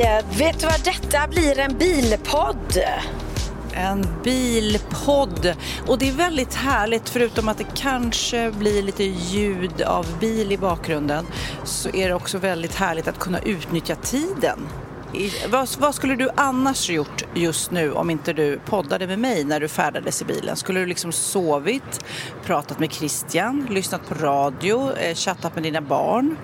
Eh, vet du vad detta blir? En bilpodd. En bilpodd. Och det är väldigt härligt, förutom att det kanske blir lite ljud av bil i bakgrunden, så är det också väldigt härligt att kunna utnyttja tiden. I, vad, vad skulle du annars gjort just nu om inte du poddade med mig när du färdades i bilen? Skulle du liksom sovit, pratat med Christian, lyssnat på radio, eh, chattat med dina barn?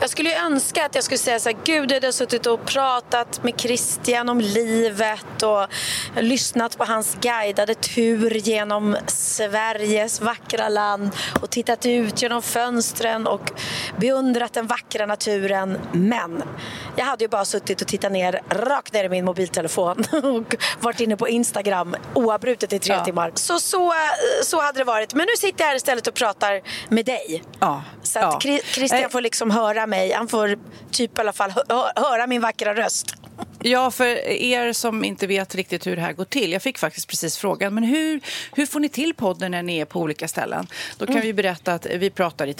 Jag skulle ju önska att jag skulle säga så här, gud jag hade suttit och pratat med Christian om livet och lyssnat på hans guidade tur genom Sveriges vackra land och tittat ut genom fönstren och beundrat den vackra naturen. Men jag hade ju bara suttit och tittat ner, rakt ner i min mobiltelefon och varit inne på Instagram oavbrutet i tre Ja. timmar. Så, så, så hade det varit. Men nu sitter jag här istället och pratar med dig. Ja. Så att ja. Chri- Christian Eh, får liksom höra mig. Han får typ i alla fall hö- höra min vackra röst. Ja, för er som inte vet riktigt hur det här går till. Jag fick faktiskt precis frågan, men hur, hur får ni till podden när ni är på olika ställen? Då kan vi berätta att vi pratar i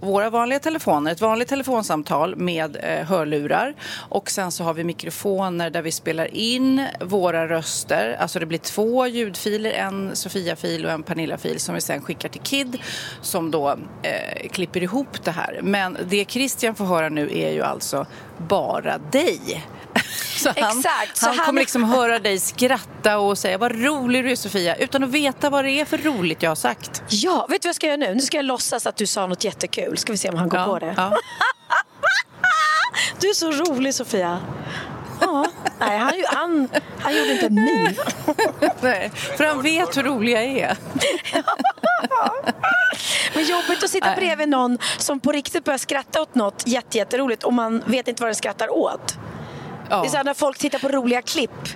våra vanliga telefoner, ett vanligt telefonsamtal med eh, hörlurar. Och sen så har vi mikrofoner där vi spelar in våra röster. Alltså det blir två ljudfiler, en Sofia-fil och en Pernilla-fil som vi sen skickar till Kid som då eh, klipper ihop det här. Men det Christian får höra nu är ju alltså bara dig. Så han, Exakt, så han han- kommer liksom höra dig skratta och säga vad rolig du är Sofia utan att veta vad det är för roligt jag har sagt. Ja, vet du vad jag ska göra nu? Nu ska jag låtsas att du sa något jättekul. Ska vi se om han går på det. Ja. Du är så rolig Sofia. Ja, nej han, han, han gjorde inte en min. Nej, för han vet hur rolig jag är. Men jobbigt att sitta Nej. bredvid någon som på riktigt börjar skratta åt något jätte, jätteroligt och man vet inte vad den skrattar åt. Ja. Det är så här när folk tittar på roliga klipp.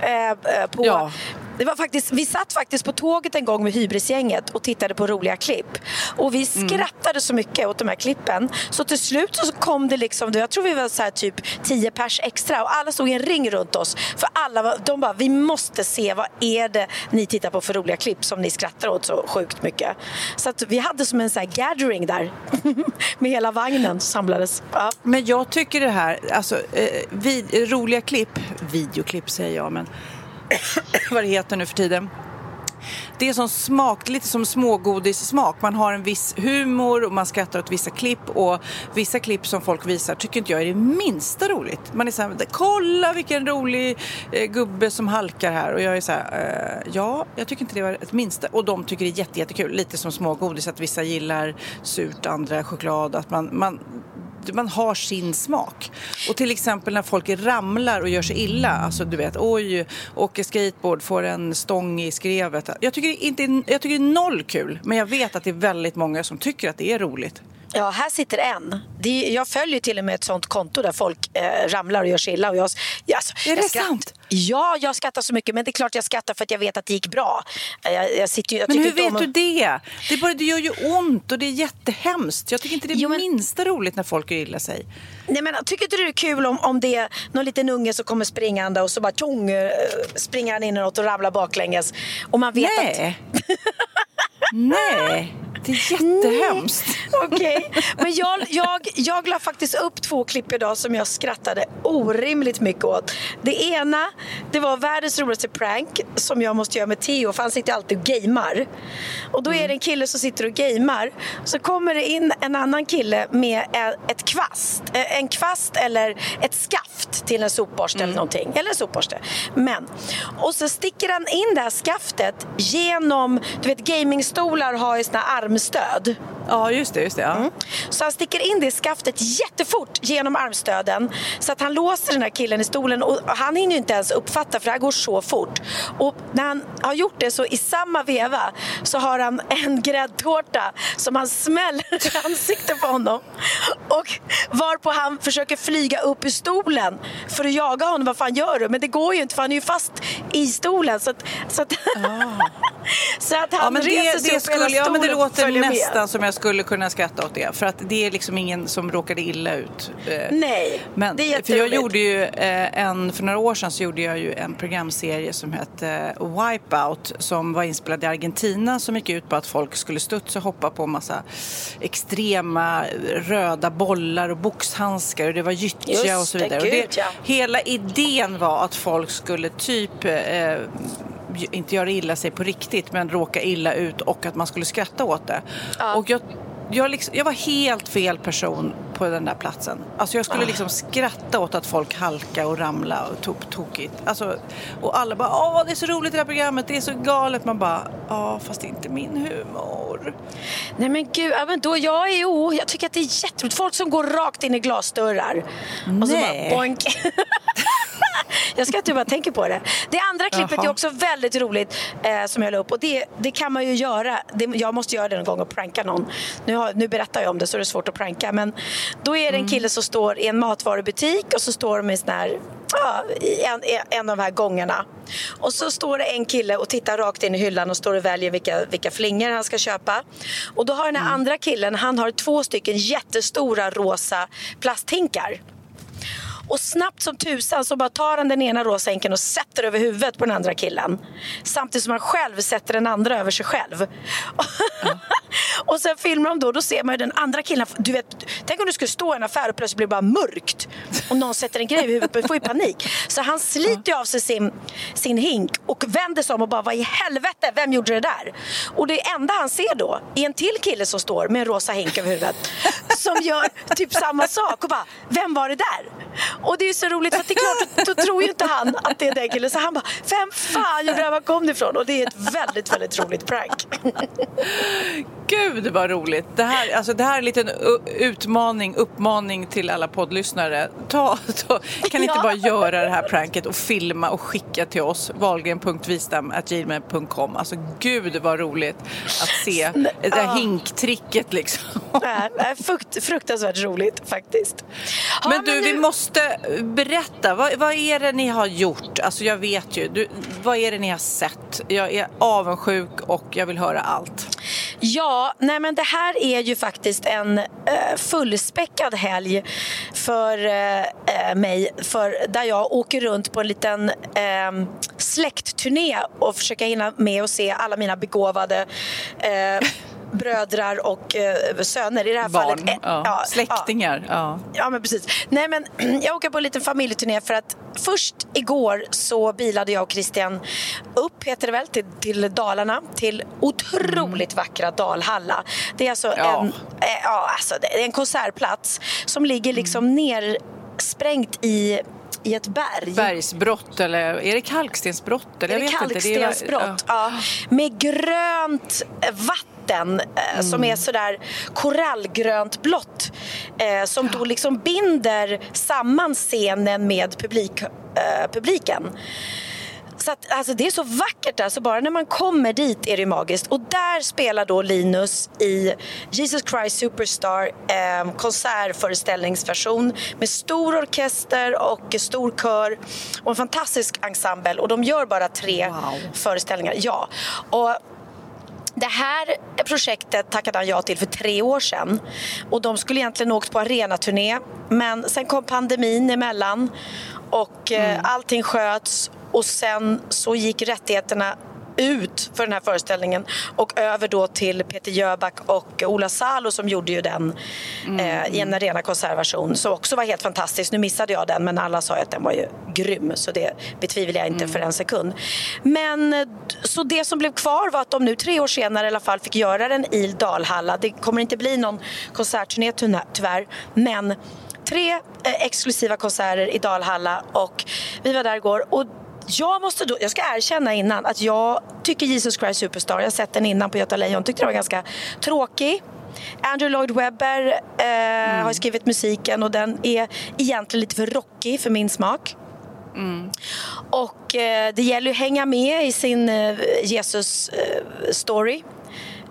Eh, eh, på, Ja. Det var faktiskt, vi satt faktiskt på tåget en gång med hybrisgänget och tittade på roliga klipp. Och vi Mm. skrattade så mycket åt de här klippen så till slut så kom det liksom, jag tror vi var så här typ 10 pers extra och alla stod i en ring runt oss. För alla var, de bara, vi måste se vad är det ni tittar på för roliga klipp som ni skrattar åt så sjukt mycket. Så att vi hade som en så gathering där med hela vagnen samlades. Ja. Men jag tycker det här, alltså eh, vid, roliga klipp, videoklipp säger jag men vad det heter nu för tiden. Det är som smak, lite som smågodissmak. Man har en viss humor och man skrattar åt vissa klipp och vissa klipp som folk visar tycker inte jag är det minsta roligt. Man är så här, kolla vilken rolig eh, gubbe som halkar här och jag är så här, eh, ja, jag tycker inte det var ett minsta och de tycker det är jätte, jättekul. Lite som smågodis, att vissa gillar surt, andra choklad, att man, man man har sin smak. Och till exempel när folk ramlar och gör sig illa, alltså du vet, oj, åker skateboard, får en stång i skrevet. Jag tycker, inte, jag tycker det är noll kul, men jag vet att det är väldigt många som tycker att det är roligt. Ja, här sitter en. Det, jag följer till och med ett sånt konto där folk eh, ramlar och gör sig illa. Och jag, ja, alltså, Är det jag skratt- sant? Ja, jag skrattar så mycket. Men det är klart jag skrattar för att jag vet att det gick bra. Eh, Jag, jag sitter jag Men hur om vet att- du det? Det, bara, det gör ju ont och det är jättehemskt. Jag tycker inte det är Jo, men- minsta roligt när folk gör illa sig. Nej, men, tycker inte du det är kul om, om det är någon liten unge som kommer springande och så bara tjong, eh, springer han in i något och ramlar baklänges. Och man vet att... Nej. Det är jättehemskt. Okej, okay. men jag, jag, jag la faktiskt upp två klipp idag som jag skrattade orimligt mycket åt. Det ena, det var världens roligaste prank som jag måste göra med Theo för han sitter alltid och gamer. Och då är det en kille som sitter och gamer. Så kommer det in en annan kille med ett kvast, en kvast eller ett skaft till en sopborste mm. eller någonting. Eller en sopborste. Men, och så sticker han in det här skaftet genom, du vet gamingstolar har ju såna med stöd. Ja, just det. Just det ja. mm. Så han sticker in det skaftet jättefort genom armstöden så att han låser den här killen i stolen och han hinner ju inte ens uppfatta för det här går så fort. Och när han har gjort det så i samma veva så har han en gräddtårta som han smäller i ansiktet på honom. Och varpå han försöker flyga upp ur stolen för att jaga honom. Vad fan gör du? Men det går ju inte för han är ju fast i stolen. Så att, så att, ah. så att han ja, men det, reser sig det upp skulle, hela stolen ja, men Det låter nästan med. som jag skulle kunna skratta åt det. För att det är liksom ingen som råkade illa ut. Eh, Nej, men, det är För jag gjorde ju eh, en, för några år sedan så gjorde jag ju en programserie som hette Wipeout som var inspelad i Argentina som gick ut på att folk skulle studsa och hoppa på massa extrema röda bollar och boxhandskar och det var gyttja och så vidare. Gud, och det. Hela idén var att folk skulle typ eh, inte göra illa sig på riktigt men råka illa ut och att man skulle skratta åt det. Ja. Och jag jag, liksom, jag, var helt fel person på den där platsen. Alltså jag skulle ah. liksom skratta åt att folk halka och ramla och tog tokigt. Alltså, och alla bara åh det är så roligt det här programmet, det är så galet. Man bara ja fast det är inte min humor. Nej men gud, ja, men då jag är jo, jag tycker att det är jätteroligt. Folk som går rakt in i glasdörrar. Nej. Och så bara boink. jag ska inte bara tänka på det. Det andra klippet Jaha. är också väldigt roligt eh, som jag la upp och det, det kan man ju göra. Det, jag måste göra det någon gång och pranka någon. Nu, har, nu berättar jag om det så det är svårt att pranka men då är det en mm. kille som står i en matvarubutik och så står de i sån här Ja, en, en av de här gångarna. Och så står det en kille och tittar rakt in i hyllan och står och väljer vilka, vilka flingor han ska köpa. Och då har den här mm. andra killen, han har två stycken jättestora rosa plasthinkar. Och snabbt som tusan så bara tar han den ena rosa och sätter över huvudet på den andra killen. Samtidigt som han själv sätter den andra över sig själv och sen filmar de då, då ser man ju den andra killen. Du vet, tänk om du skulle stå i en affär och plötsligt blir det bara mörkt och någon sätter en grej i huvudet. Man får ju panik. Så han sliter ju av sig sin, sin hink och vänder sig om och bara vad i helvete, vem gjorde det där? Och det enda han ser då är en till kille som står med en rosa hink över huvudet som gör typ samma sak och bara, vem var det där? Och det är så roligt för att det är klart, då tror ju inte han att det är den killen. Så han bara, vem fan gjorde det här? Var kom det ifrån? Och det är ett väldigt, väldigt roligt prank. Gud vad roligt. Det här, alltså, det här är en liten utmaning, uppmaning till alla poddlyssnare. Ta, ta, kan inte ja. bara göra det här pranket och filma och skicka till oss. Wahlgren.vistam.gmail.com Alltså gud vad roligt att se det här hinktricket liksom. Det är frukt, fruktansvärt roligt faktiskt. Ja, men du, men nu... vi måste berätta. Vad, vad, är det ni har gjort? Alltså jag vet ju. Du, vad är det ni har sett? Jag är avundsjuk och jag vill höra allt. Ja, nej men det här är ju faktiskt en eh, fullspäckad helg för eh, eh, mig. För där jag åker runt på en liten ehm, släktturné och försöker hinna med att se alla mina begåvade brödrar och eh, söner i det här Barn, fallet. Ja. Ja, Släktingar. Ja. ja. men precis. Nej, men jag åker på en liten familjeturné för att först igår så bilade jag och Christian upp, heter det väl, till, till Dalarna, till otroligt mm. vackra Dalhalla. Det är alltså, en, eh, ja, alltså det är en konsertplats som ligger liksom mm. nersprängt i i ett berg. Bergsbrott eller är det kalkstensbrott? Eller? Jag vet kalkstensbrott, inte. Det är, ja. Med grönt vatten vatten eh, mm. som är sådär korallgrönt blått eh, som då liksom binder samman scenen med publik, eh, publiken. Så att, alltså det är så vackert där, så bara när man kommer dit är det magiskt. Och där spelar då Linus i Jesus Christ Superstar eh, konsertföreställningsversion med stor orkester och stor kör och en fantastisk ensemble. Och de gör bara tre wow. föreställningar. Ja. Och det här projektet tackade han ja till för tre år sedan. Och de skulle egentligen åkt på arenaturné men sen kom pandemin emellan och eh, mm. allting sköts och sen så gick rättigheterna ut för den här föreställningen och över då till Peter Jöback och Ola Salo som gjorde ju den mm. eh, i en arena konsertversion som också var helt fantastisk. Nu missade jag den men alla sa ju att den var ju grym så det betvivlar jag inte mm. för en sekund. Men så det som blev kvar var att de nu tre år senare i alla fall fick göra den i Dalhalla. Det kommer inte bli någon konsertturné tyvärr men tre eh, exklusiva konserter i Dalhalla och vi var där igår och jag, måste då, jag ska erkänna innan att jag tycker Jesus Christ Superstar, jag har sett den innan på Göta Lejon, tyckte den var ganska tråkig. Andrew Lloyd Webber eh, mm. har skrivit musiken och den är egentligen lite för rockig för min smak. Mm. Och eh, det gäller att hänga med i sin eh, Jesus-story. Eh,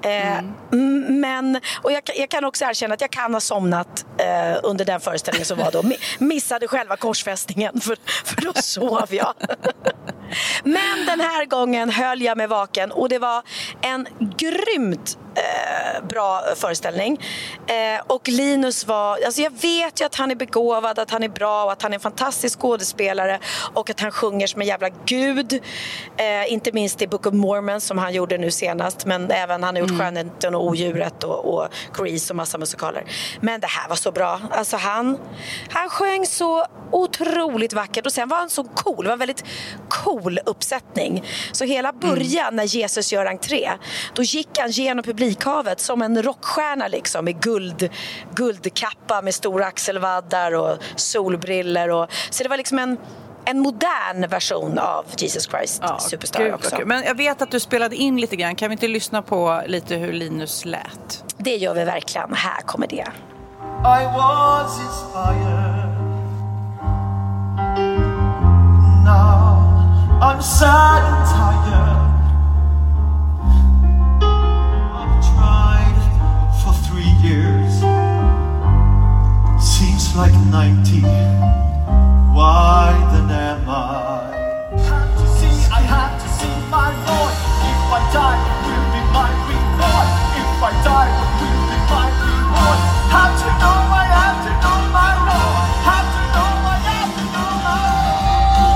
mm. Men, och jag, jag, kan också erkänna att jag kan ha somnat eh, under den föreställningen som var då. Missade själva korsfästningen för, för då sov jag. Men den här gången höll jag mig vaken och det var en grymt eh, bra föreställning. Eh, och Linus var, alltså jag vet ju att han är begåvad, att han är bra och att han är en fantastisk skådespelare och att han sjunger som en jävla gud. Eh, inte minst i Book of Mormon som han gjorde nu senast men även han har gjort mm. Skönheten och Odjuret och, och Grease och massa musikaler. Men det här var så bra. Alltså han, han sjöng så otroligt vackert och sen var han så cool. Det var en väldigt cool uppsättning. Så hela början mm. när Jesus gör entré, då gick han genom publikhavet som en rockstjärna liksom med guld, guldkappa med stora axelvaddar och solbriller. Och, så det var liksom en en modern version av Jesus Christ ja, Superstar gud, också. Men jag vet att du spelade in lite grann. Kan vi inte lyssna på lite hur Linus lät? Det gör vi verkligen. Här kommer det. I was inspired Now I'm sad and tired Like 90 why then am I? Have to see, I have to see my Lord. If I die, will be my reward. If I die, will be my reward. Have to know, I have to know my Lord. Have to know, I have to know my Lord.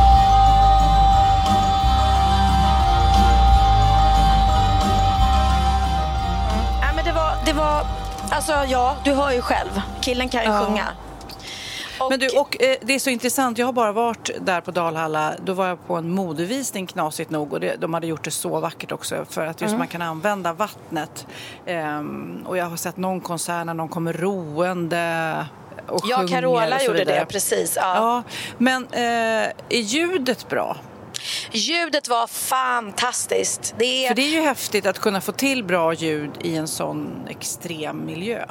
Ja, men det var, det var, alltså ja, du hör ju själv. Killen kan ju ja. sjunga. Och... Men du, och, eh, det är så intressant. Jag har bara varit där på Dalhalla. Då var jag på en modevisning knasigt nog och det, de hade gjort det så vackert också för att just mm. man kan använda vattnet. Ehm, och jag har sett någon konsert när någon kommer roende och ja, Carola gjorde det, precis. Ja. ja men eh, är ljudet bra? Ljudet var fantastiskt. Det är... För det är ju häftigt att kunna få till bra ljud i en sån extrem miljö.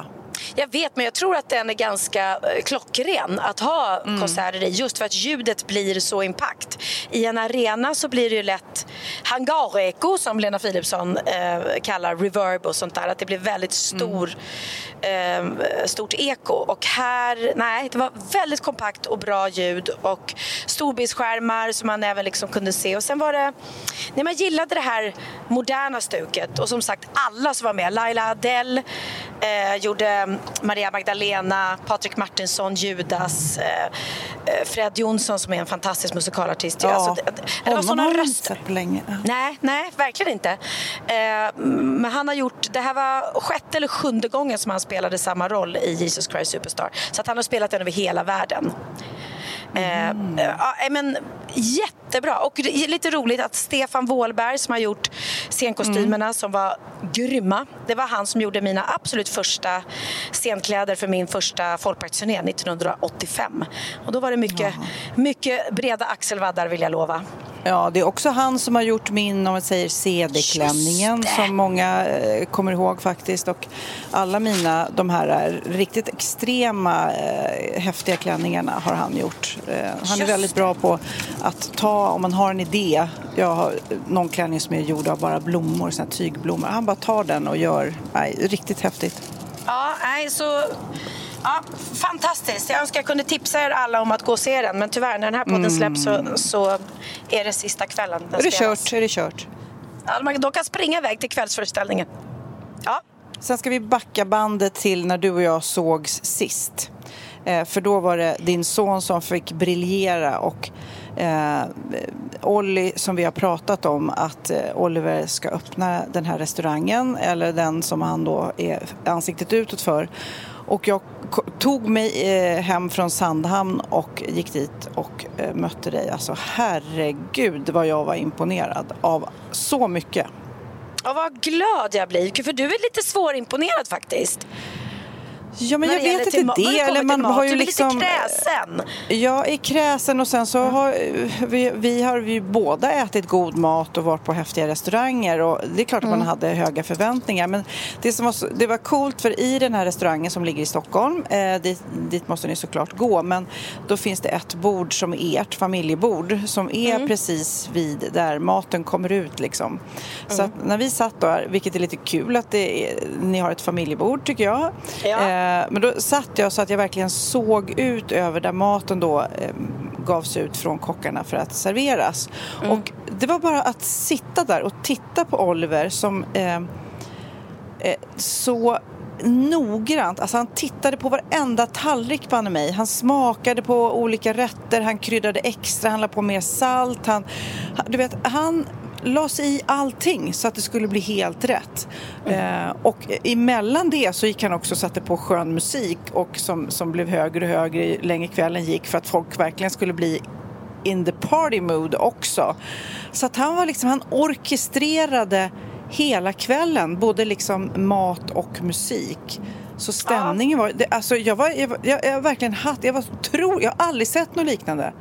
Jag vet, men jag tror att den är ganska eh, klockren att ha mm. konserter i just för att ljudet blir så impakt. I en arena så blir det ju lätt hangareko som Lena Philipsson eh, kallar reverb och sånt där. Att det blir väldigt stor, mm. eh, stort eko. Och här, nej, det var väldigt kompakt och bra ljud och storbildsskärmar som man även liksom kunde se. Och sen var det, nej, man gillade det här moderna stuket och som sagt alla som var med, Laila Adele eh, gjorde Maria Magdalena, Patrik Martinsson, Judas, eh, eh, Fred Jonsson som är en fantastisk musikalartist. Ja, alltså, det, det var har man inte på länge. Nej, nej, verkligen inte. Eh, men han har gjort, det här var sjätte eller sjunde gången som han spelade samma roll i Jesus Christ Superstar. Så att han har spelat den över hela världen. Mm. Eh, men, jättebra. Och lite roligt att Stefan Wåhlberg som har gjort scenkostymerna mm. som var grymma. Det var han som gjorde mina absolut första scenkläder för min första folkparksturné 1985. Och då var det mycket, mycket breda axelvaddar vill jag lova. Ja, det är också han som har gjort min, om man säger CD-klänningen som många eh, kommer ihåg faktiskt. Och alla mina, de här riktigt extrema eh, häftiga klänningarna har han gjort. Eh, han är väldigt bra på att ta, om man har en idé, jag har någon klänning som är gjord av bara blommor, såna tygblommor. Han bara tar den och gör, nej, riktigt häftigt. Ja, nej, så Ja, fantastiskt. Jag önskar jag kunde tipsa er alla om att gå och se den. Men tyvärr, när den här podden mm. släpps så, så är det sista kvällen den Är det kört? Är det kört? Ja, de kan springa iväg till kvällsföreställningen. Ja. Sen ska vi backa bandet till när du och jag sågs sist. Eh, för då var det din son som fick briljera och eh, Olli, som vi har pratat om, att eh, Oliver ska öppna den här restaurangen eller den som han då är ansiktet utåt för. Och jag tog mig eh, hem från Sandhamn och gick dit och eh, mötte dig. Alltså herregud vad jag var imponerad av så mycket. Ja, vad glad jag blir, för du är lite svårimponerad faktiskt. Ja, men jag vet inte det. Eller man har ju liksom... kräsen. Jag är kräsen och sen så har vi, vi har ju båda ätit god mat och varit på häftiga restauranger och det är klart att man hade höga förväntningar men det som var, så- det var coolt för i den här restaurangen som ligger i Stockholm, eh, dit, dit måste ni såklart gå men då finns det ett bord som är ert familjebord som är precis vid där maten kommer ut liksom. Så att när vi satt där, vilket är lite kul att det är, ni har ett familjebord tycker jag. Ja. Eh, men då satt jag så att jag verkligen såg ut över där maten då eh, gavs ut från kockarna för att serveras. Och det var bara att sitta där och titta på Oliver som eh, eh, så noggrant, alltså han tittade på varenda tallrik banne mig. Han smakade på olika rätter, han kryddade extra, han la på mer salt. Han- du vet, han la sig i allting så att det skulle bli helt rätt. Eh, och emellan det så gick han också och satte på skön musik och som, som blev högre och högre längre kvällen gick för att folk verkligen skulle bli in the party mood också. Så att han var liksom, han orkestrerade hela kvällen, både liksom mat och musik. Så stämningen var, det, alltså jag var, jag, jag, jag verkligen hatt, jag var tro, jag har aldrig sett något liknande.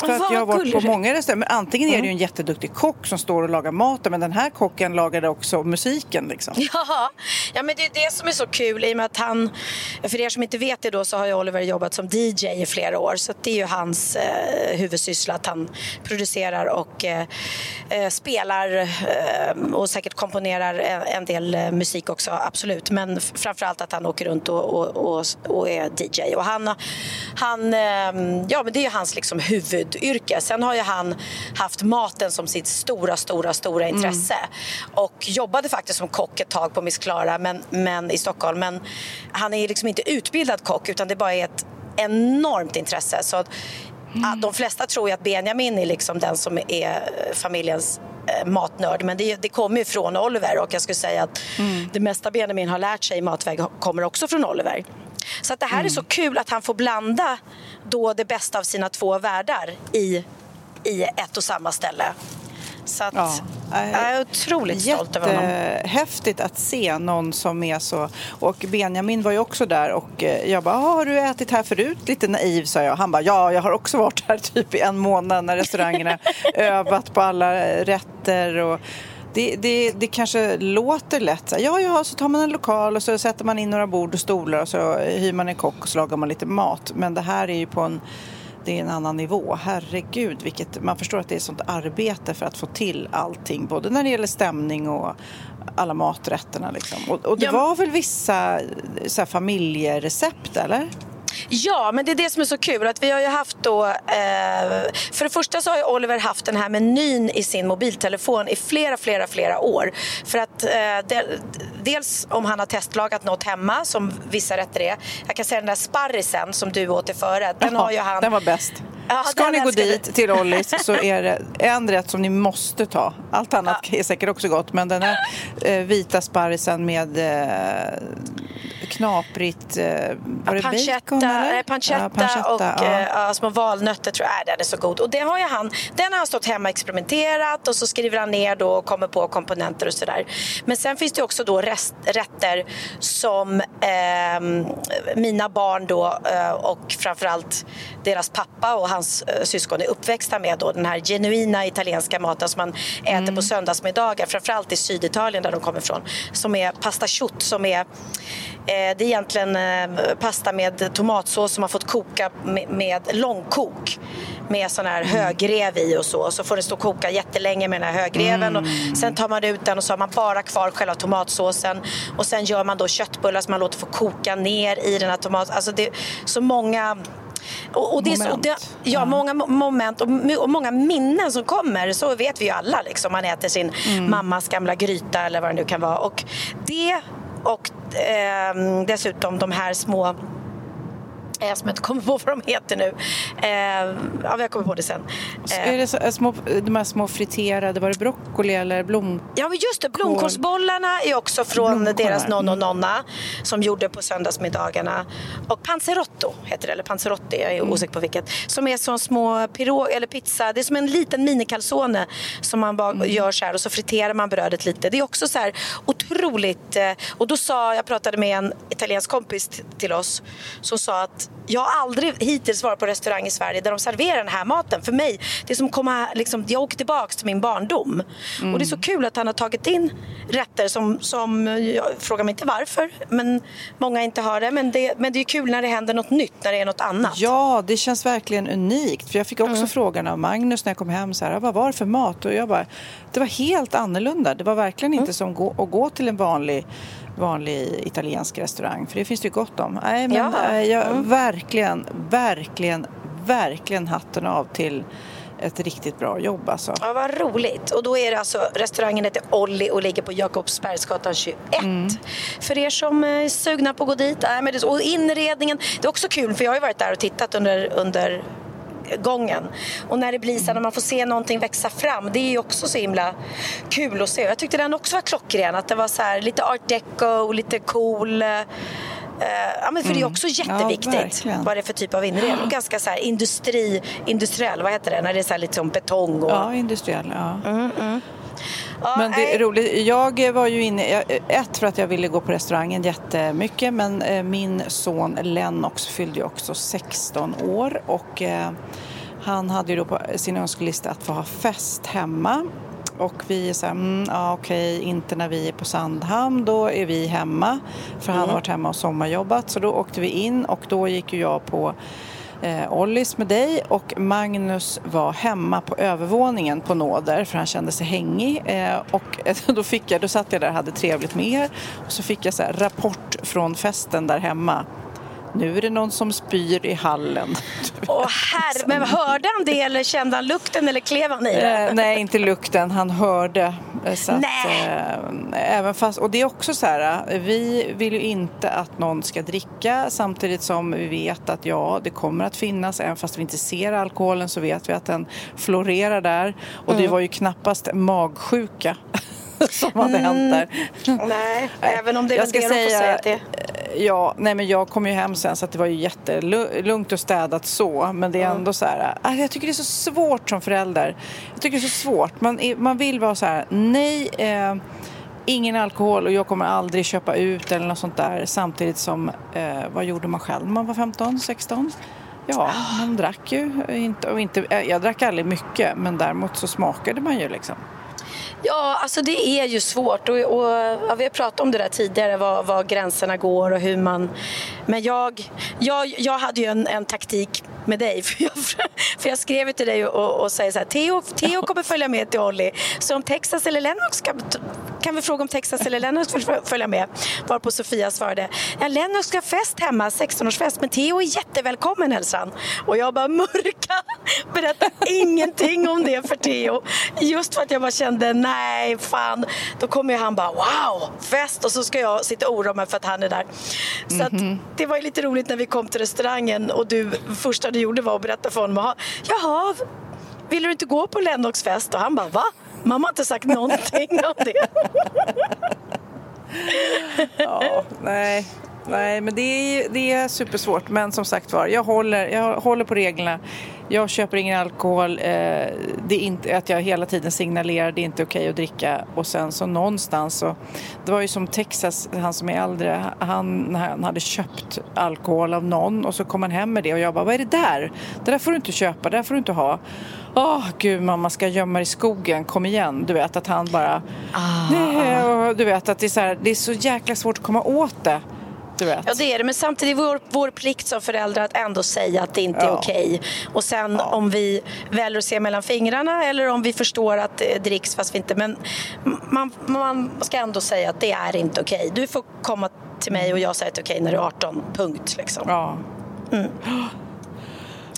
För att jag har varit på många restauranger, men antingen är det ju en jätteduktig kock som står och lagar maten, men den här kocken lagade också musiken liksom. Ja, ja, men det är det som är så kul i och med att han, för er som inte vet det då så har ju Oliver jobbat som DJ i flera år så det är ju hans eh, huvudsyssla att han producerar och eh, eh, spelar eh, och säkert komponerar en, del eh, musik också, absolut. Men framförallt att han åker runt och, och, och, och är DJ. Och han, han, eh, ja men det är ju hans liksom huvudyrke. Sen har ju han haft maten som sitt stora, stora, stora intresse och jobbade faktiskt som kock ett tag på Miss Klara men, men, i Stockholm. Men han är liksom inte utbildad kock utan det bara är ett enormt intresse. Så att, ja, de flesta tror ju att Benjamin är liksom den som är familjens eh, matnörd men det, det kommer ju från Oliver och jag skulle säga att det mesta Benjamin har lärt sig i matväg kommer också från Oliver. Så att det här är så kul att han får blanda då det bästa av sina två världar i, i ett och samma ställe. Så att, Ja, eh, jag är otroligt stolt över honom. Jättehäftigt att se någon som är så... Och Benjamin var ju också där och eh, jag bara, "Ah, har du ätit här förut? Lite naiv sa jag. Han bara, ja, jag har också varit här typ i en månad när restaurangerna övat på alla rätter och det, det, det kanske låter lätt. Så här, Ja, ja, så tar man en lokal och så sätter man in några bord och stolar och så hyr man en kock och så lagar man lite mat. Men det här är ju på en det är en annan nivå. Herregud, vilket, man förstår att det är sånt arbete för att få till allting. Både när det gäller stämning och alla maträtterna. Liksom. Och, och det Ja. var väl vissa så här, familjerecept, eller? Ja, men det är det som är så kul. Att vi har ju haft då, eh, för det första så har ju Oliver haft den här menyn i sin mobiltelefon i flera, flera, flera år. För att eh, de, dels om han har testlagat något hemma, som vissa rätter är. Jag kan säga den där sparrisen som du åt i förrätt. Den har ju han... Den var bäst. Ja, Ska den ni gå dit till Ollis så är det en rätt som ni måste ta. Allt annat är säkert också gott. Men den här eh, vita sparrisen med eh, knaprigt... Eh, var det pancetta, bacon eller? eh, pancetta, Ja, pancetta, och ja. eh, ja, små valnötter tror jag. Äh, Den är så god. Och det har ju han, den har han stått hemma och experimenterat och så skriver han ner då och kommer på komponenter och sådär. Men sen finns det också då rest, rätter som ehm, mina barn då eh, och framförallt deras pappa och hans eh, syskon är uppväxta med då den här genuina italienska maten som man äter på söndagsmiddagar framförallt i Syditalien där de kommer ifrån som är pasta chut som är Eh, det är egentligen eh, pasta med tomatsås som har fått koka med, med långkok med sån här högrev i och så. Så får den stå och koka jättelänge med den här högreven. Och sen tar man ut den och så har man bara kvar själva tomatsåsen. Och sen gör man då köttbullar som man låter få koka ner i den här tomaten. Alltså det är så många och, och det är så, och det, Moment. ja, många mo- moment och, och många minnen som kommer. Så vet vi ju alla. Liksom. Man äter sin mammas gamla gryta eller vad det nu kan vara. Och det och ehm, dessutom de här små Eh, som jag inte kommer på vad de heter nu. Eh, ja, har kommit på det sen. Eh, Är det så, är små, de här små friterade, var det broccoli eller blom... Ja, men just det. Blomkålsbollarna är också från Blomkål, deras nonno och mm. nonna som gjorde på söndagsmiddagarna. Och panzerotto heter det, eller panzerotti, jag är Mm. osäker på vilket. Som är som små pirog eller pizza. Det är som en liten minikalsone som man bara Mm. gör så här och så friterar man brödet lite. Det är också så här otroligt. eh, Och då sa, jag pratade med en italiensk kompis till oss som sa att jag har aldrig hittills varit på restaurang i Sverige där de serverar den här maten. För mig, det är som komma, liksom, jag åker tillbaka till min barndom. Och det är så kul att han har tagit in rätter som, som jag frågar mig inte varför, men många inte har det. Men det, men det är kul när det händer något nytt, när det är något annat. Ja, det känns verkligen unikt. För Jag fick också Mm. frågan av Magnus när jag kom hem, så här, vad var det för mat? Och jag bara, det var helt annorlunda. Det var verkligen Mm. inte som gå, att gå till en vanlig, vanlig italiensk restaurang, för det finns det ju gott om. Nej, men Ja. eh, jag, Mm. verkligen, verkligen, verkligen hatten av till ett riktigt bra jobb alltså. Ja, vad roligt. Och då är det alltså, restaurangen heter Olli och ligger på Jakobsbergsgatan 21. För er som är sugna på att gå dit. Nej, men det, och inredningen, det är också kul för jag har ju varit där och tittat under, under gången. Och när det blir så här, när man får se någonting växa fram, det är ju också så himla kul att se. Jag tyckte den också var klockren, att det var så här lite art deco, lite cool. eh, ja, men för det är också jätteviktigt verkligen. vad det är för typ av inredning. Och ganska så här industri, industriell, vad heter det? När det är så här lite som betong och... Ja, industriell. Ja. Ja, Men det är roligt. Jag var ju inne, ett för att jag ville gå på restaurangen jättemycket men eh, min son Lennox fyllde ju också 16 år och eh, han hade ju då på sin önskelista att få ha fest hemma. Och vi är så här, mm, ja okej, inte när vi är på Sandhamn, då är vi hemma. För han har varit hemma och sommarjobbat. Så då åkte vi in och då gick ju jag på eh, Ollis med dig och Magnus var hemma på övervåningen på nåder för han kände sig hängig. Eh, och då, fick jag, då satt jag där och hade trevligt med er och så fick jag så här, rapport från festen där hemma. Nu är det någon som spyr i hallen. Åh herre, men hörde han det eller kände han lukten eller klev han i det? Eh, nej, inte lukten. Han hörde. Eh, Så att, eh, även fast, och det är också så här, eh, vi vill ju inte att någon ska dricka samtidigt som vi vet att ja, det kommer att finnas, även fast vi inte ser alkoholen så vet vi att den florerar där. Och Mm. det var ju knappast magsjuka som hade hänt där. Nej, även om det är Jag ska det de får säga- säga till. Eh, Ja, nej men jag kom ju hem sen så att det var ju jättelugnt och städat så. Men det är ändå så här, äh, jag tycker det är så svårt som förälder. Jag tycker det är så svårt. Man, är- man vill vara så här, nej, eh, ingen alkohol och jag kommer aldrig köpa ut eller något sånt där. Samtidigt som, eh, vad gjorde man själv när man var 15, 16? Ja, man drack ju inte, och inte, eh, jag drack aldrig mycket men däremot så smakade man ju liksom. Ja, alltså det är ju svårt och, och ja, vi har pratat om det där tidigare, var, var gränserna går och hur man... Men jag, jag, jag hade ju en, en taktik med dig, för jag, för jag skrev till dig och, och säger så här, Theo, Theo kommer följa med till Olli, så om Texas eller Lennox kan, kan vi fråga om Texas eller Lennox vill följa med? Varpå Sofia svarade, ja Lennox ska ha fest hemma, 16-årsfest, men Theo är jättevälkommen hälsan. Och jag bara mörka, berätta ingenting om det för Theo. Just för att jag bara kände, nej fan, då kommer han bara wow, fest och så ska jag sitta och oroa mig för att han är där. Så att, det var ju lite roligt när vi kom till restaurangen och du, första du gjorde var att berätta för honom, jaha, vill du inte gå på Lennox fest? Och han bara, va? Mamma har inte sagt någonting om det. Ja, nej. Nej, men det är, det är supersvårt. Men som sagt var, jag håller, jag håller på reglerna. Jag köper ingen alkohol. Eh, det är inte att jag hela tiden signalerar det är inte okej att dricka. Och sen så någonstans så... Det var ju som Texas, han som är äldre, han, han hade köpt alkohol av någon och så kom han hem med det och jag bara, vad är det där? Det där får du inte köpa, det där får du inte ha. Åh, gud mamma ska gömma i skogen, kom igen. Du vet att han bara... Nej, och du vet att det är så, här, det är så jäkla svårt att komma åt det. Du vet. Ja, det är det. Men samtidigt är vår, vår plikt som föräldrar att ändå säga att det inte är Ja. okej. Och sen om vi väljer att se mellan fingrarna eller om vi förstår att det dricks fast vi inte... Men man, man ska ändå säga att det är inte okej. Du får komma till mig och jag säger att det är okej när du är 18. Punkt. Liksom. Ja.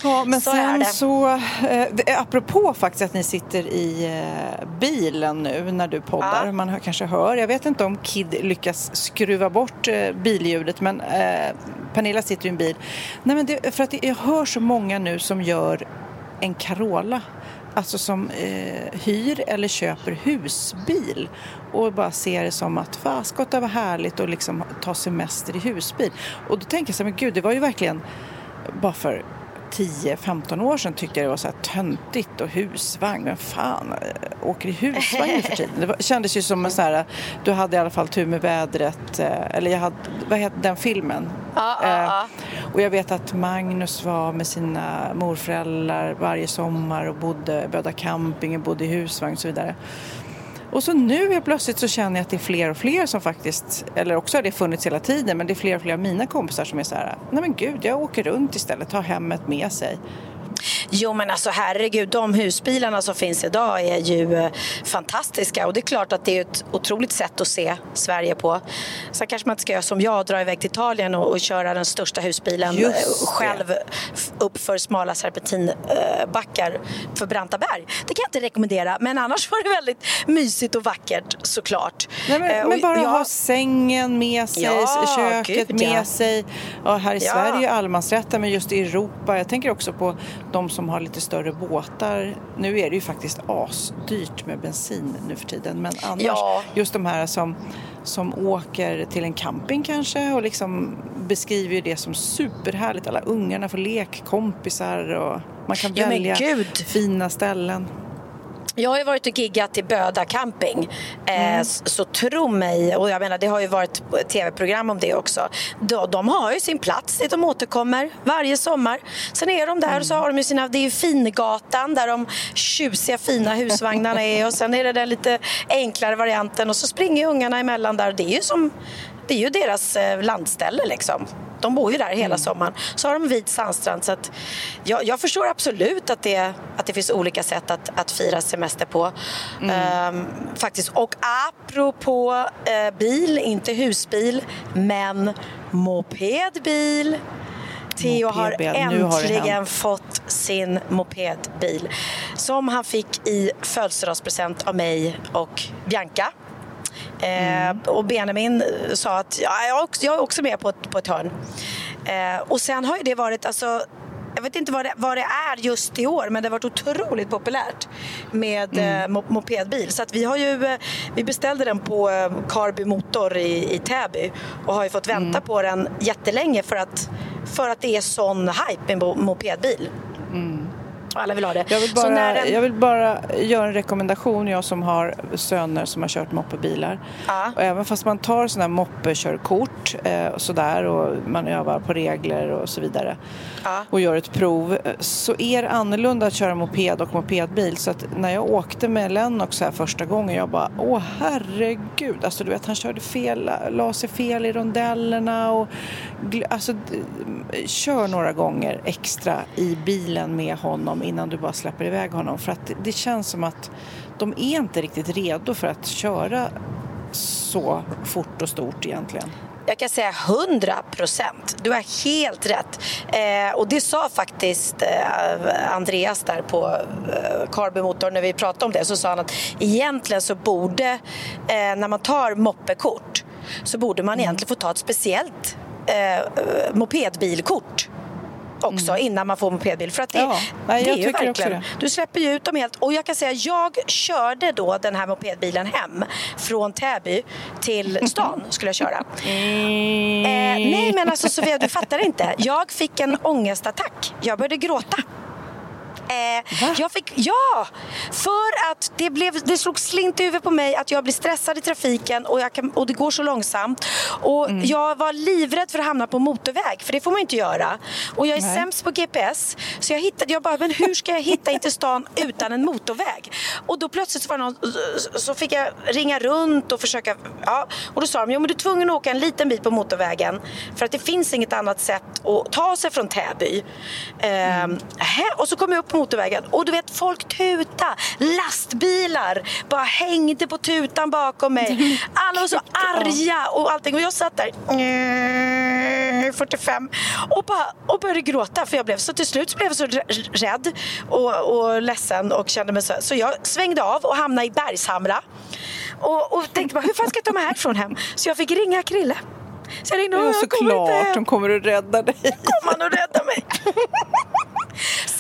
Ja, men Så sen så, eh, apropå faktiskt att ni sitter i eh, bilen nu när du poddar, Ja. man kanske hör, jag vet inte om Kid lyckas skruva bort eh, billjudet men eh, Pernilla sitter i en bil. Nej, men det, för att jag hör så många nu som gör en Carola Alltså som eh, hyr eller köper husbil och bara ser det som att faskott det var härligt att liksom ta semester i husbil. Och då tänker jag så här, men gud, det var ju verkligen bara för 10-15 år sedan tyckte jag det var så här töntigt och husvagn. Vem fan äh, åker i husvagn nu för tiden? Det var, kändes ju som en sån här, du hade i alla fall tur med vädret. Äh, eller jag hade, vad heter den filmen? Ja, ja. Eh, och jag vet att Magnus var med sina morföräldrar varje sommar och bodde, böda camping och bodde i husvagn och så vidare. Och så nu helt plötsligt så känner jag att det är fler och fler som faktiskt, eller också har det funnits hela tiden, men det är fler och fler av mina kompisar som är så här, nej men gud, jag åker runt istället, tar hemmet med sig. Jo men alltså herregud, de husbilarna som finns idag är ju eh, fantastiska och det är klart att det är ett otroligt sätt att se Sverige på. Sen kanske man inte ska göra som jag, dra iväg till Italien och, och köra den största husbilen eh, själv upp för smala serpentinbackar för branta berg. Det kan jag inte rekommendera men annars var det väldigt mysigt och vackert såklart. Nej, men, eh, men bara jag... ha sängen med sig, ja, köket gud, med ja. sig. Ja, här i. Sverige är allemansrätten men just i Europa, jag tänker också på de som har lite större båtar. Nu är det ju faktiskt asdyrt med bensin nu för tiden men annars ja. just de här som, som åker till en camping kanske och liksom beskriver det som superhärligt. Alla ungarna får lekkompisar och man kan ja, välja fina ställen. Jag har ju varit och giggat i Böda camping. Eh, mm. så tro mig, och jag menar det har ju varit tv-program om det också. De, de, har ju sin plats dit de återkommer varje sommar. Sen är de där mm. och så har de ju sina, det är ju Fingatan där de tjusiga fina husvagnarna är och sen är det den lite enklare varianten och så springer ungarna emellan där. Det är ju som, det är ju deras eh, landställe liksom. De bor ju där hela mm. sommaren. Så har de vit sandstrand. Så att jag, jag, förstår absolut att det, att det finns olika sätt att, att fira semester på. Mm. Um, faktiskt. Och apropå uh, bil, inte husbil, men mopedbil. Theo har äntligen har fått sin mopedbil som han fick i födelsedagspresent av mig och Bianca. Mm. Eh, och Benjamin sa att ja, jag, är också, jag är också med på ett, på ett hörn. Eh, och sen har ju det varit, alltså, jag vet inte vad det, vad det, är just i år men det har varit otroligt populärt med mm. eh, mopedbil. Så att vi, har ju, eh, vi beställde den på eh, Carby Motor i, i Täby och har ju fått vänta mm. på den jättelänge för att, för att det är sån hype med mopedbil. Mm alla vill ha det. Jag vill, bara, den... jag vill bara göra en rekommendation, jag som har söner som har kört moppebilar. Ja. Och även fast man tar sådana här moppekörkort eh, sådär och man övar på regler och så vidare ja. och gör ett prov så är det annorlunda att köra moped och mopedbil. Så att när jag åkte med Lennox här första gången jag bara åh herregud, alltså du vet han körde fel, la sig fel i rondellerna och alltså kör några gånger extra i bilen med honom innan du bara släpper iväg honom. För att det känns som att de är inte riktigt redo för att köra så fort och stort egentligen. Jag kan säga 100 procent. Du har helt rätt. Eh, och det sa faktiskt eh, Andreas där på eh, Carbymotor när vi pratade om det. Så sa han att egentligen så borde, eh, när man tar moppekort så borde man mm. egentligen få ta ett speciellt eh, mopedbilkort också mm. innan man får mopedbil. För att det, ja, det är ju verkligen, du släpper ju ut dem helt. Och jag kan säga, jag körde då den här mopedbilen hem från Täby till stan skulle jag köra. Mm. Eh, nej men alltså Sofia, du fattar inte. Jag fick en ångestattack. Jag började gråta. Eh, jag fick, ja! För att det, blev, det slog slint i huvudet på mig att jag blir stressad i trafiken och, kan, och det går så långsamt. Och mm. Jag var livrädd för att hamna på motorväg, för det får man inte göra. Och jag är Nej. sämst på GPS, så jag hittade, jag bara, men hur ska jag hitta in till stan utan en motorväg? Och då plötsligt så, var någon, så fick jag ringa runt och försöka, ja. Och då sa de, jo men du är tvungen att åka en liten bit på motorvägen för att det finns inget annat sätt att ta sig från Täby. Mm. Eh, och så kom jag upp på motorvägen och du vet folk tuta, lastbilar bara hängde på tutan bakom mig. Alla var så arga och allting och jag satt där 45 och, bara, och började gråta för jag blev så till slut så blev jag så rädd och, och ledsen och kände mig så så jag svängde av och hamnade i Bergshamra och, och tänkte bara hur fan ska jag ta mig härifrån hem? Så jag fick ringa Krille Så jag ringde och Ja, kommer såklart, hem. de kommer att rädda dig. Kom han och rädda mig.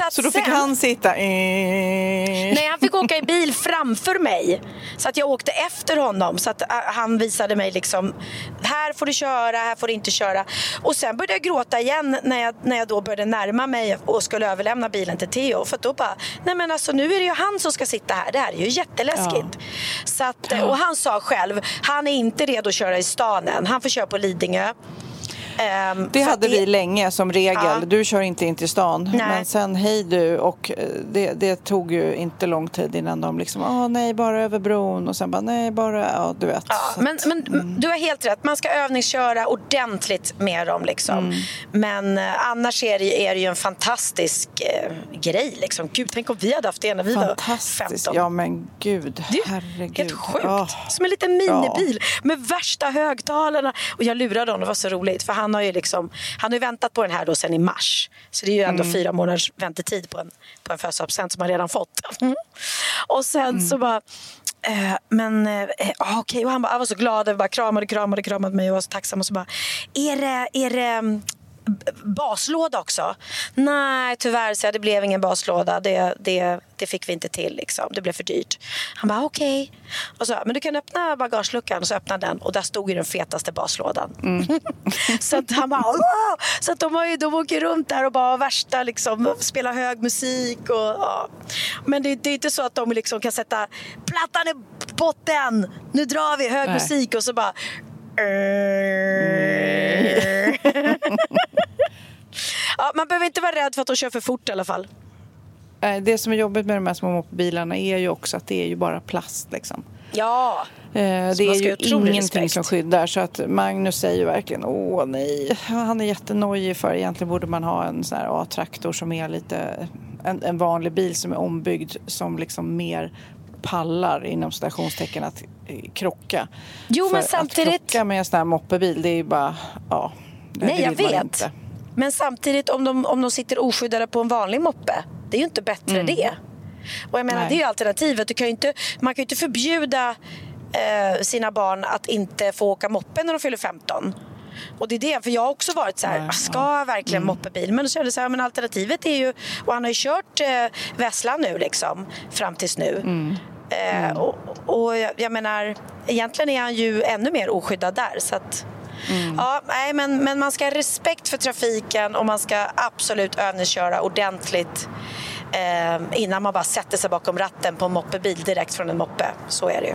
så, Så då fick sen, han sitta... Nej, han fick åka i bil framför mig. Så att jag åkte efter honom. Så att äh, han visade mig liksom, här får du köra, här får du inte köra. Och sen började jag gråta igen när jag, när jag då började närma mig och skulle överlämna bilen till Theo. För att då bara, nej men alltså nu är det ju han som ska sitta här. Det här är ju jätteläskigt. Så att, och han sa själv, han är inte redo att köra i stan än. Han får köra på Lidingö. Ehm, Det hade att vi länge som regel. Ja. Du kör inte in till stan. Nej. Men sen hej du och eh, det, det tog ju inte lång tid innan de liksom, åh nej bara över bron och sen bara nej bara, ja du vet. Ja, men, att- men du har helt rätt. Man ska övningsköra ordentligt med dem. Liksom. Mm. Men eh, annars är det, är det ju en fantastisk eh, grej. Liksom. Gud, tänk om vi hade haft det när vi var Fantastiskt. 15. Ja men gud, Det är herregud. helt sjukt. Åh. Som en liten minibil med värsta högtalarna. Och jag lurade honom, det var så roligt. För han har ju liksom, han har ju väntat på den här då sen i mars. Så det är ju ändå Mm. fyra månaders väntetid på en, på en födelsedagspresent som han redan fått. Och sen så bara Eh, men eh, okej, och han bara, jag var så glad, jag bara kramade, kramade, kramade mig och var så tacksam. Och så bara, är det, är det mm, baslåda också? Nej, tyvärr, så det blev ingen baslåda. Det, det, det fick vi inte till. Liksom. Det blev för dyrt. Han bara, okej. Och så, men du kan öppna bagageluckan. Och så öppnade den och där stod ju den fetaste baslådan. så att han bara, wow! Så att de, har ju, de åker runt där och bara värsta, liksom, spelar hög musik. Och, ja. Men det, det är inte så att de liksom kan sätta plattan i botten. Nu drar vi, hög Nej. musik och så bara... ja, man behöver inte vara rädd för att de kör för fort i alla fall. Eh, Det som är jobbigt med de här små moppebilarna är ju också att det är ju bara plast liksom. Ja, Eh, Det är ju ingenting respekt. som skyddar så att Magnus säger ju verkligen åh nej. Han är jättenojig för egentligen borde man ha en sån här A-traktor som är lite en, en vanlig bil som är ombyggd som liksom mer pallar inom stationstecken att eh, krocka. Jo, för men samtidigt- Att krocka med en sån här moppebil det är ju bara, ja. det Nej, jag vet. Inte. Men samtidigt om de, om de sitter oskyddade på en vanlig moppe, det är ju inte bättre det. Och jag menar, Nej. det är ju alternativet. Du kan inte, man kan ju inte förbjuda eh, sina barn att inte få åka moppe när de fyller 15. Och det är det, för jag har också varit så här, Nej, ska jag verkligen moppebil? Men då kände jag så här, men alternativet är ju, och han har ju kört eh, Vessla nu liksom, fram tills nu. Eh, och, och jag, jag menar, egentligen är han ju ännu mer oskyddad där. Så att, Ja, nej, men, men man ska ha respekt för trafiken och man ska absolut övningsköra ordentligt eh, innan man bara sätter sig bakom ratten på en moppebil direkt från en moppe. Så är det ju.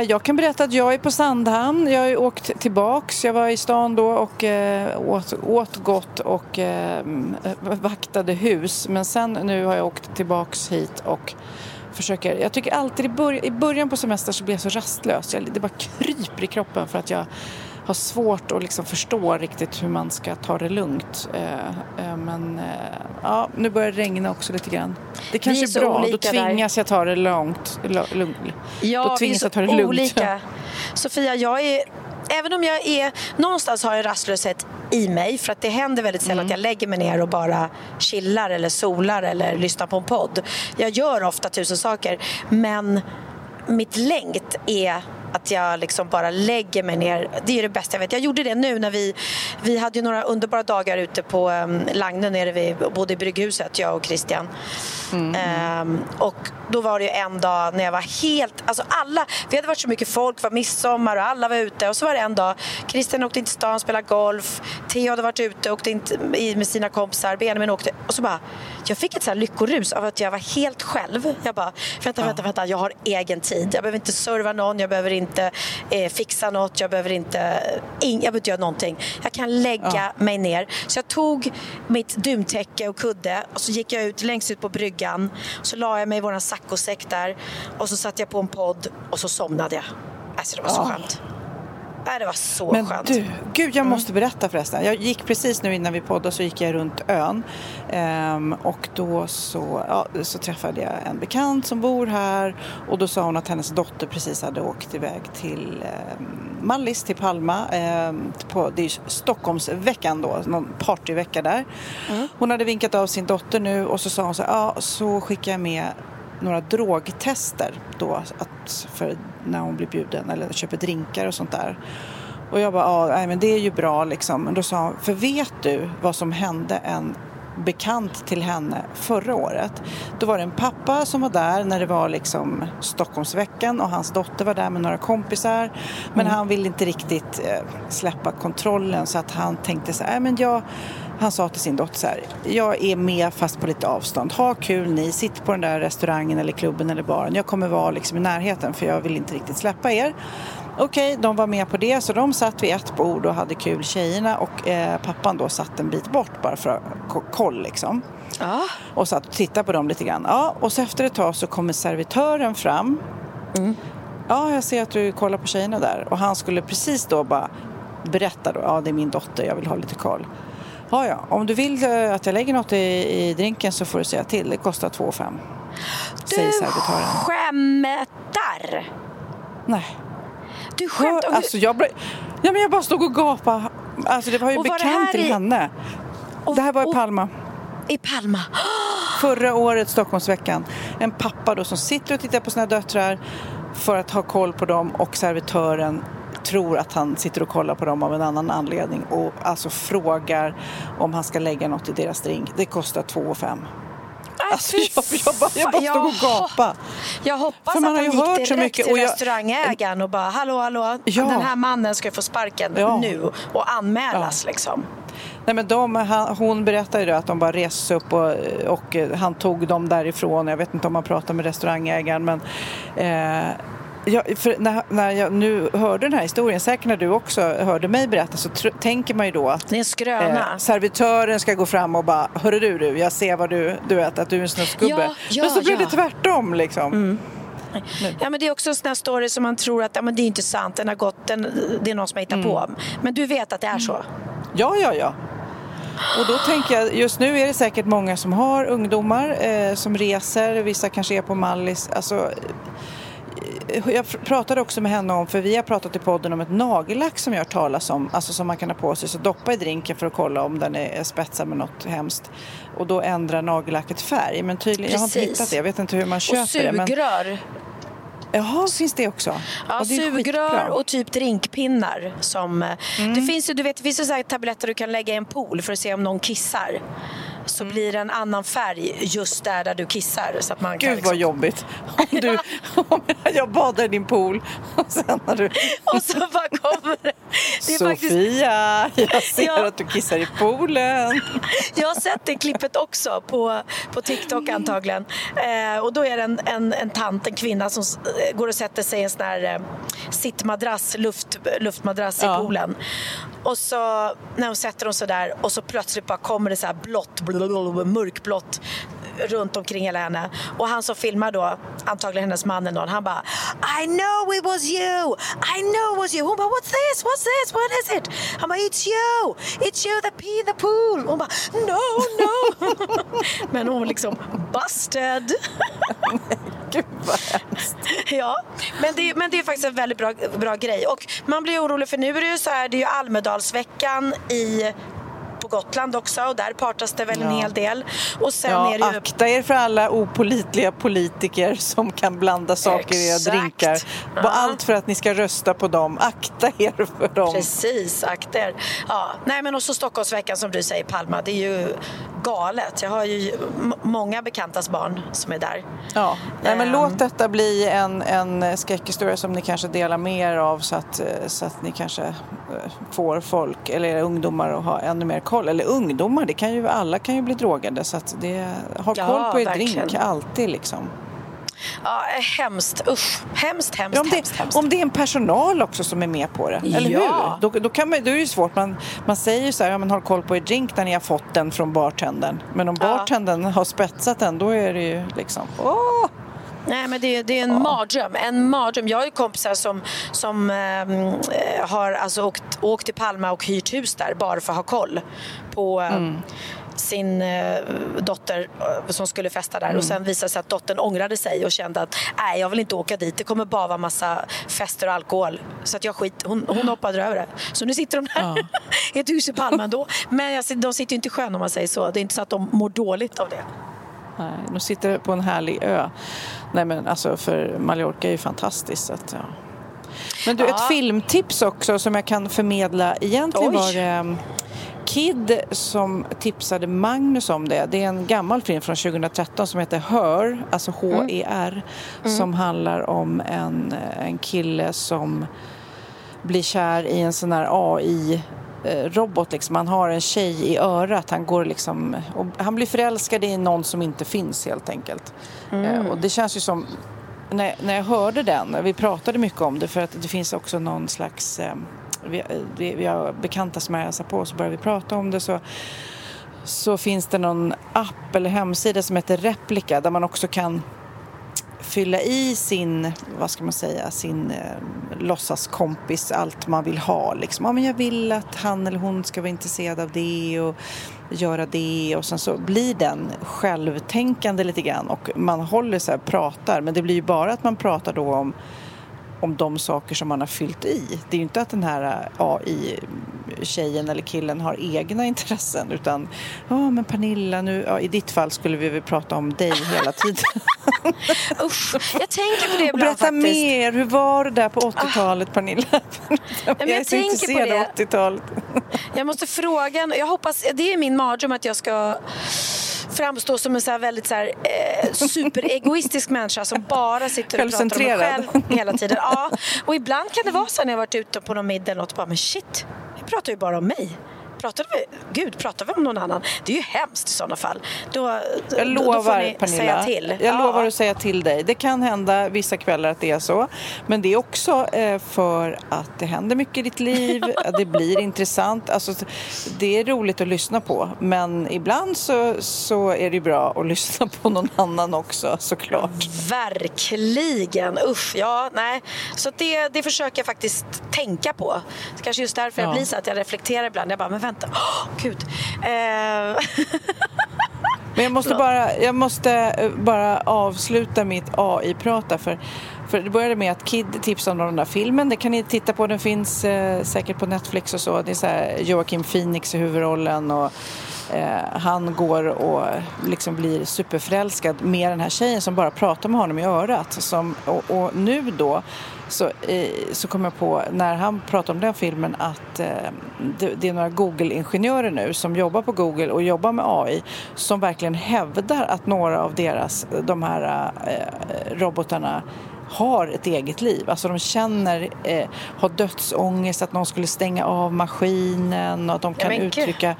Jag kan berätta att jag är på Sandhamn. Jag har åkt tillbaks. Jag var i stan då och eh, åt, åt gott och eh, vaktade hus. Men sen nu har jag åkt tillbaks hit och försöker... Jag tycker alltid i, början på semester så blir jag så rastlös. Det bara kryper i kroppen för att jag har svårt att liksom förstå riktigt hur man ska ta det lugnt. Eh, eh, men eh, ja, nu börjar det regna också lite grann. Det kanske är, är bra, då tvingas där. jag ta det lugnt. lugnt. Ja, då tvingas jag ta det lugnt. Olika. Sofia, jag är även om jag är, någonstans har jag rastlöshet i mig för att det händer väldigt sällan mm. att jag lägger mig ner och bara chillar eller solar eller lyssnar på en podd. Jag gör ofta tusen saker men mitt längt är att jag liksom bara lägger mig ner. Det är det bästa jag vet. Jag gjorde det nu när vi, vi hade några underbara dagar ute på um, Lagne nere vid, bodde i Brygghuset, jag och Christian. Mm. Um, och då var det en dag när jag var helt, alltså alla, vi hade varit så mycket folk, var midsommar och alla var ute och så var det en dag, Christian åkte in till stan, spelade golf, Theo hade varit ute, åkte in med sina kompisar, Benjamin åkte och så bara, jag fick ett så här lyckorus av att jag var helt själv. Jag bara, vänta, vänta, vänta, jag har egen tid, jag behöver inte serva någon, jag behöver inte eh, fixa något, jag behöver inte, in, jag behöver inte göra någonting. Jag kan lägga ja. mig ner. Så jag tog mitt duntäcke och kudde och så gick jag ut längst ut på bryggan, så la jag mig i våran saccosäck där och så satte jag på en podd och så somnade jag. Alltså det var så ja. skönt. Nej, det var så Men skönt. du, gud jag mm. måste berätta förresten. Jag gick precis nu innan vi poddade så gick jag runt ön. Ehm, och då så, ja, så träffade jag en bekant som bor här och då sa hon att hennes dotter precis hade åkt iväg till eh, Mallis, till Palma. Eh, på, det är Stockholmsveckan då, någon partyvecka där. Mm. Hon hade vinkat av sin dotter nu och så sa hon så ja så skickar jag med några drogtester då att, för när hon blir bjuden eller köper drinkar och sånt där. Och jag bara, ja, nej, men det är ju bra liksom. Men då sa hon, för vet du vad som hände en bekant till henne förra året. Då var det en pappa som var där när det var liksom Stockholmsveckan och hans dotter var där med några kompisar. Men han ville inte riktigt eh, släppa kontrollen så att han tänkte så här, "Nej, men jag han sa till sin dotter så här, jag är med fast på lite avstånd. Ha kul ni, sitt på den där restaurangen eller klubben eller baren. Jag kommer vara liksom i närheten för jag vill inte riktigt släppa er. Okej, de var med på det så de satt vid ett bord och hade kul tjejerna och eh, pappan då satt en bit bort bara för att koll liksom. Ja. Och satt och tittade på dem lite grann. Ja, och så efter ett tag så kommer servitören fram. Ja, jag ser att du kollar på tjejerna där. Och han skulle precis då bara berätta då, ja det är min dotter, jag vill ha lite koll. Ja, ja, om du vill eh, att jag lägger något i, i drinken så får du säga till. Det kostar 2 5 Säger Du servitören. skämtar! Nej. Du skämtar! Och- Alltså jag, ja, men jag bara stod och gapade. Alltså det var ju Och var det bekant här till i- henne. och- det här var i och- Palma. I Palma. Förra året, Stockholmsveckan. En pappa då som sitter och tittar på sina döttrar för att ha koll på dem och servitören tror att han sitter och kollar på dem av en annan anledning och alltså frågar om han ska lägga något i deras drink. Det kostar 2 5 Alltså, jag, jag, bara, jag bara stod och gapade. Jag hoppas För man att han gick så direkt mycket till och jag- restaurangägaren och bara hallå hallå, Ja. den här mannen ska få sparken Ja. nu och anmälas liksom. Nej, men de, han, hon berättade ju att de bara reste upp och, och eh, han tog dem därifrån. Jag vet inte om han pratade med restaurangägaren men eh, Ja, för när, när jag nu hörde den här historien, säkert när du också hörde mig berätta så tr- tänker man ju då att eh, servitören ska gå fram och bara Hörru du, du, jag ser vad du, du vet, att du är en snuskgubbe. Ja, ja, men så blev ja. det tvärtom liksom. Ja, men det är också en sån här story som man tror att ja, men det är inte sant, den har gått, den, det är någon som har hittat på. Mm. Men du vet att det är så. Ja, ja, ja. Och då tänker jag, just nu är det säkert många som har ungdomar eh, som reser, vissa kanske är på Mallis. Alltså, jag pr- pratade också med henne om, för vi har pratat i podden om ett nagellack som jag talas om, alltså som man kan ha på sig, så doppa i drinken för att kolla om den är spetsad med något hemskt. Och då ändrar nagellacket färg, men tydligen, jag har inte hittat det, jag vet inte hur man Och köper det. Men, sugrör. jaha, finns det också? Ja, det är sugrör och typ drinkpinnar. Som, eh, Mm. det finns ju, du vet, det finns ju så tabletter du kan lägga i en pool för att se om någon kissar. Så blir det en annan färg just där, där du kissar. Så att man kan Gud liksom... vad jobbigt. Om, du, om jag badar i din pool och sen har du... Och så bara kommer det. det är faktiskt, Sofia, jag ser Ja. att du kissar i poolen. jag har sett det klippet också på, på TikTok antagligen. Eh, och då är det en, en, en tant, en kvinna som går och sätter sig i en sån här eh, sittmadrass, luft, luftmadrass Ja. i poolen. Och så när hon sätter hon så där och så plötsligt bara kommer det så här blått, blablabla, mörkblått runt omkring hela henne. Och han som filmar då, antagligen hennes man eller någon, han bara I know it was you! I know it was you! Hon bara What's this? What's this? What is it? Han bara It's you! It's you that pee in the pool! Hon bara No, no! Men hon liksom busted. Gud vad hemskt. Ja, men det, men det är faktiskt en väldigt bra, bra grej. Och man blir orolig för nu är det ju så här, det är ju Almedalsveckan i Gotland också och där partas det väl en Ja. hel del. Och sen Ja, är det ju... akta er för alla opolitliga politiker som kan blanda saker i era drinkar. Ja. Allt för att ni ska rösta på dem. Akta er för dem. Precis, akter. Ja, nej men också Stockholmsveckan som du säger Palma, det är ju galet. Jag har ju många bekantas barn som är där. Ja. Nej, men Ehm. låt detta bli en, en skräckhistoria som ni kanske delar med er av så att, så att ni kanske eh, får folk eller ungdomar att ha ännu mer koll. Eller ungdomar, det kan ju, alla kan ju bli drogade så att det, ha Ja, koll på er verkligen. drink alltid liksom. Ja, hemskt. Usch. Hemskt, hemskt, Ja, om, hemskt, det, hemskt. om det är en personal också som är med på det, eller Ja. hur? Då, då, kan man, då är det ju svårt. Man, man säger ju så här, ja, men håll koll på er drink när ni har fått den från bartendern. Men om Ja. bartendern har spetsat den, då är det ju liksom, åh! Nej, men det, det är en mardröm. En mardröm. Jag har ju kompisar som, som ehm, eh, har alltså åkt, åkt till Palma och hyrt hus där bara för att ha koll på eh, Mm. sin eh, dotter eh, som skulle festa där. Mm. Och sen visade det sig att dottern ångrade sig och kände att nej, jag vill inte åka dit. Det kommer bara vara massa fester och alkohol. Så att jag skit, hon, hon hoppade över det. Så nu sitter de där i ett hus i Palma ändå. Men jag, de sitter ju inte i sjön om man säger så. Det är inte så att de mår dåligt av det. Nej, de sitter på en härlig ö. Nej men alltså för Mallorca är ju fantastiskt. Så att, ja. Men du, Ja. ett filmtips också som jag kan förmedla. Egentligen Oj. var det um, Kid som tipsade Magnus om det. Det är en gammal film från 2013 som heter Her, alltså H-E-R, som handlar om en, en kille som blir kär i en sån här AI-robot. Liksom. Han har en tjej i örat. Han, går liksom, och han blir förälskad i någon som inte finns helt enkelt. Eh, Och det känns ju som... När, när jag hörde den, vi pratade mycket om det för att det finns också någon slags... Eh, vi, vi, vi har bekanta som jag hälsar på så börjar vi prata om det så så finns det någon app eller hemsida som heter Replika där man också kan fylla i sin, vad ska man säga, sin eh, låtsaskompis allt man vill ha. Liksom. Ja, men jag vill att han eller hon ska vara intresserad av det och göra det och sen så blir den självtänkande lite grann och man håller så här, pratar men det blir ju bara att man pratar då om om de saker som man har fyllt i. Det är ju inte att den här AI-tjejen eller killen har egna intressen utan ja men Pernilla nu, ja, i ditt fall skulle vi väl prata om dig hela tiden. Usch, jag tänker på det ibland berätta faktiskt. mer, hur var det där på 80-talet Pernilla? jag jag är så intresserad av 80-talet. Jag måste fråga, jag hoppas, det är min mardröm att jag ska framstå som en så väldigt så här, eh, superegoistisk människa som bara sitter och pratar om mig själv hela tiden. Ja, och ibland kan det vara så när jag varit ute på någon middag eller något, bara, men shit, vi pratar ju bara om mig. Pratar vi, gud, pratar vi om någon annan? Det är ju hemskt i sådana fall. Då, Jag då, då får lovar ni Pernilla, säga till. jag Ja. lovar att säga till dig. Det kan hända vissa kvällar att det är så. Men det är också eh, för att det händer mycket i ditt liv, det blir intressant. Alltså, det är roligt att lyssna på. Men ibland så, så är det bra att lyssna på någon annan också såklart. Verkligen, usch, ja, nej. Så det, det försöker jag faktiskt tänka på. Kanske just därför Ja. jag blir så att jag reflekterar ibland. Jag bara, men vänta, åh, gud. Eh, Men jag måste bara, jag måste eh, bara avsluta mitt AI-prata för, för det började med att Kid tipsade om den där filmen. Det kan ni titta på, den finns eh, säkert på Netflix och så. Det är så här Joaquin Phoenix i huvudrollen och eh, han går och liksom blir superförälskad med den här tjejen som bara pratar med honom i örat. Som, och, och nu då så, eh, så kom jag på när han pratade om den filmen att eh, det, det är några Google-ingenjörer nu som jobbar på Google och jobbar med AI som verkligen hävdar att några av deras, de här eh, robotarna har ett eget liv. Alltså de känner, eh, har dödsångest, att någon skulle stänga av maskinen och att de kan uttrycka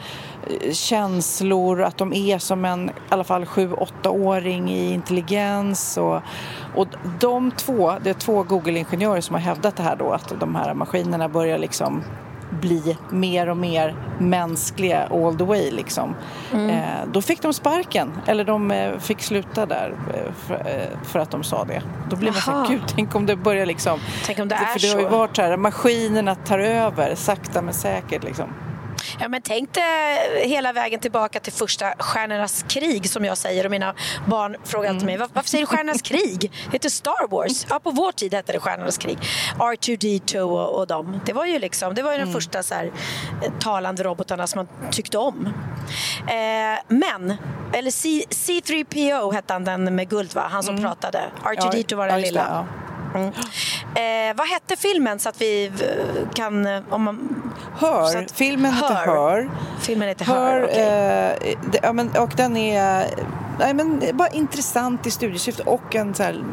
känslor, att de är som en i alla fall 7-8-åring i intelligens. Och, och de två, det är två Google-ingenjörer som har hävdat det här då, att de här maskinerna börjar liksom bli mer och mer mänskliga all the way liksom. Eh, då fick de sparken, eller de eh, fick sluta där eh, för, eh, för att de sa det. Då blir man så här, Jaha. gud, tänk om det börjar liksom... Tänk om det är för det har ju så. varit så här, maskinerna tar över sakta men säkert liksom. Ja, men tänk dig hela vägen tillbaka till första Stjärnornas krig som jag säger och mina barn frågar alltid mig "Var- varför säger du Stjärnornas krig? Det heter Star Wars. Ja, på vår tid hette det Stjärnornas krig. R2D2 och, och dem. Det var ju liksom, det var ju den första så här, eh, talande robotarna som man tyckte om. Eh, men, eller C, C3PO hette han den med guld va? Han som pratade. R2D2 var den Ja, lilla. Mm. Eh, vad hette filmen så att vi eh, kan... eh, Om man, Hör, att- filmen heter Hör. Hör. Filmen heter Hör, Hör, okej. eh, det, ja, men, och den är nej, men, bara intressant i studiesyfte och en så här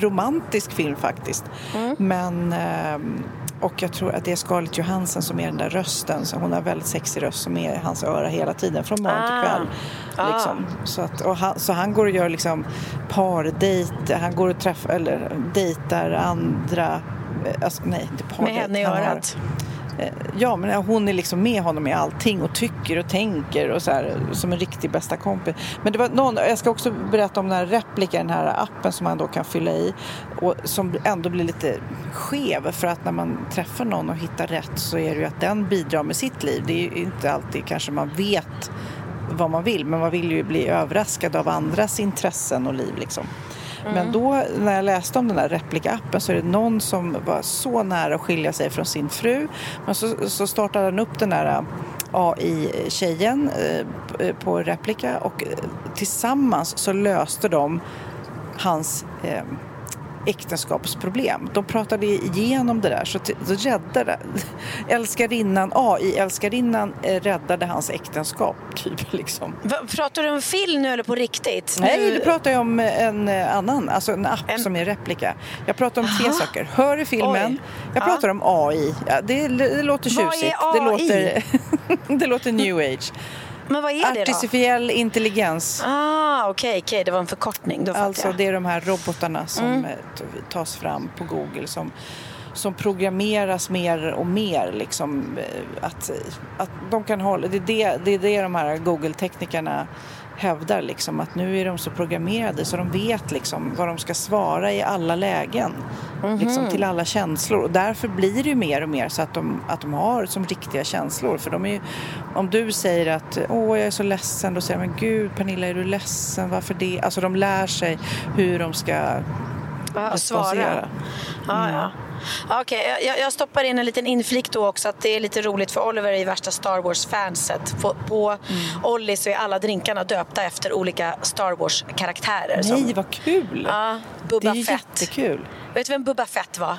romantisk film faktiskt. Mm. Men, ehm, och jag tror att det är Scarlett Johansson som är den där rösten, så hon har väldigt sexig röst som är hans öra hela tiden, från morgon till Ah. kväll. Liksom. Så, att, och han, så han går och gör liksom pardejt, han går och träffar, eller dejtar andra, eh, alltså, nej inte Med pardejt. henne i har- örat. Eh, Eh, ja, men eh, hon är liksom med honom i allting och tycker och tänker och så här, som en riktig bästa kompis. Men det var någon, jag ska också berätta om den här replika, den här appen som man då kan fylla i och som ändå blir lite skev för att när man träffar någon och hittar rätt så är det ju att den bidrar med sitt liv. Det är ju inte alltid kanske man vet vad man vill men man vill ju bli överraskad av andras intressen och liv liksom. Men då när jag läste om den där replika-appen så är det någon som var så nära att skilja sig från sin fru. Men så, så startade han upp den där AI-tjejen eh, på replika och eh, tillsammans så löste de hans eh, äktenskapsproblem. De pratade igenom det där så räddade älskarinnan, AI-älskarinnan eh, räddade hans äktenskap typ liksom. Va, pratar du om film nu eller på riktigt? Nej, Nu- du pratar jag om en eh, annan, alltså en app En- som är replika. Jag pratar om tre Aha. saker. Hör i filmen, Oj. jag Ja. pratar om AI. Ja, det, det låter Vad är tjusigt. AI? Det låter, det låter new age. Men vad är det då? Artificiell intelligens. Ah, okej, okej, det var en förkortning. Då Alltså jag. det är de här robotarna som Mm. eh, tas fram på Google som, som programmeras mer och mer. Liksom, eh, att, att de kan hålla, det, är det, det är det de här Google-teknikerna hävdar. Liksom, att nu är de så programmerade så de vet liksom, vad de ska svara i alla lägen. Mhm. Liksom, till alla känslor. Och därför blir det ju mer och mer så att de, att de har som riktiga känslor. För de är ju, om du säger att åh jag är så ledsen, då säger de men gud Pernilla är du ledsen, varför det? Alltså de lär sig hur de ska Ja, responsera. svara. Ja. Ja, Okej, jag, jag stoppar in en liten inflik då också att det är lite roligt för Oliver är ju värsta Star Wars-fanset. På, på Mm. Olli så är alla drinkarna döpta efter olika Star Wars-karaktärer. som- Nej, vad kul! Ja, det Bubba är ju Fett. jättekul. Vet du vem Bubba Fett var?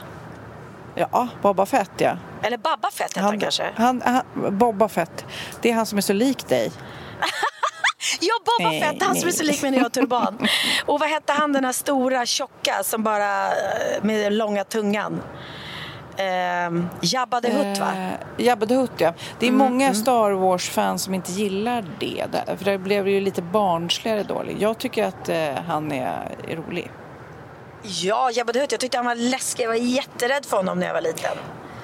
Ja, Boba Fett ja. Eller Babba Fett hette han, kanske? Han, han, Boba Fett, det är han som är så lik dig. Ja, Boba Nej, Fett, han som är så lik mig när jag har turban. Och vad hette han den här stora tjocka som bara eh, med långa tungan? Ehm, Jabba the Hutt va? Eh, Jabba the Hutt, ja. Det är Mm, många Star Wars-fans som inte gillar det. där, För det blev ju lite barnsligare då. Jag tycker att eh, han är, är rolig. Ja, Jabba the Hutt. Jag tyckte han var läskig. Jag var jätterädd för honom när jag var liten.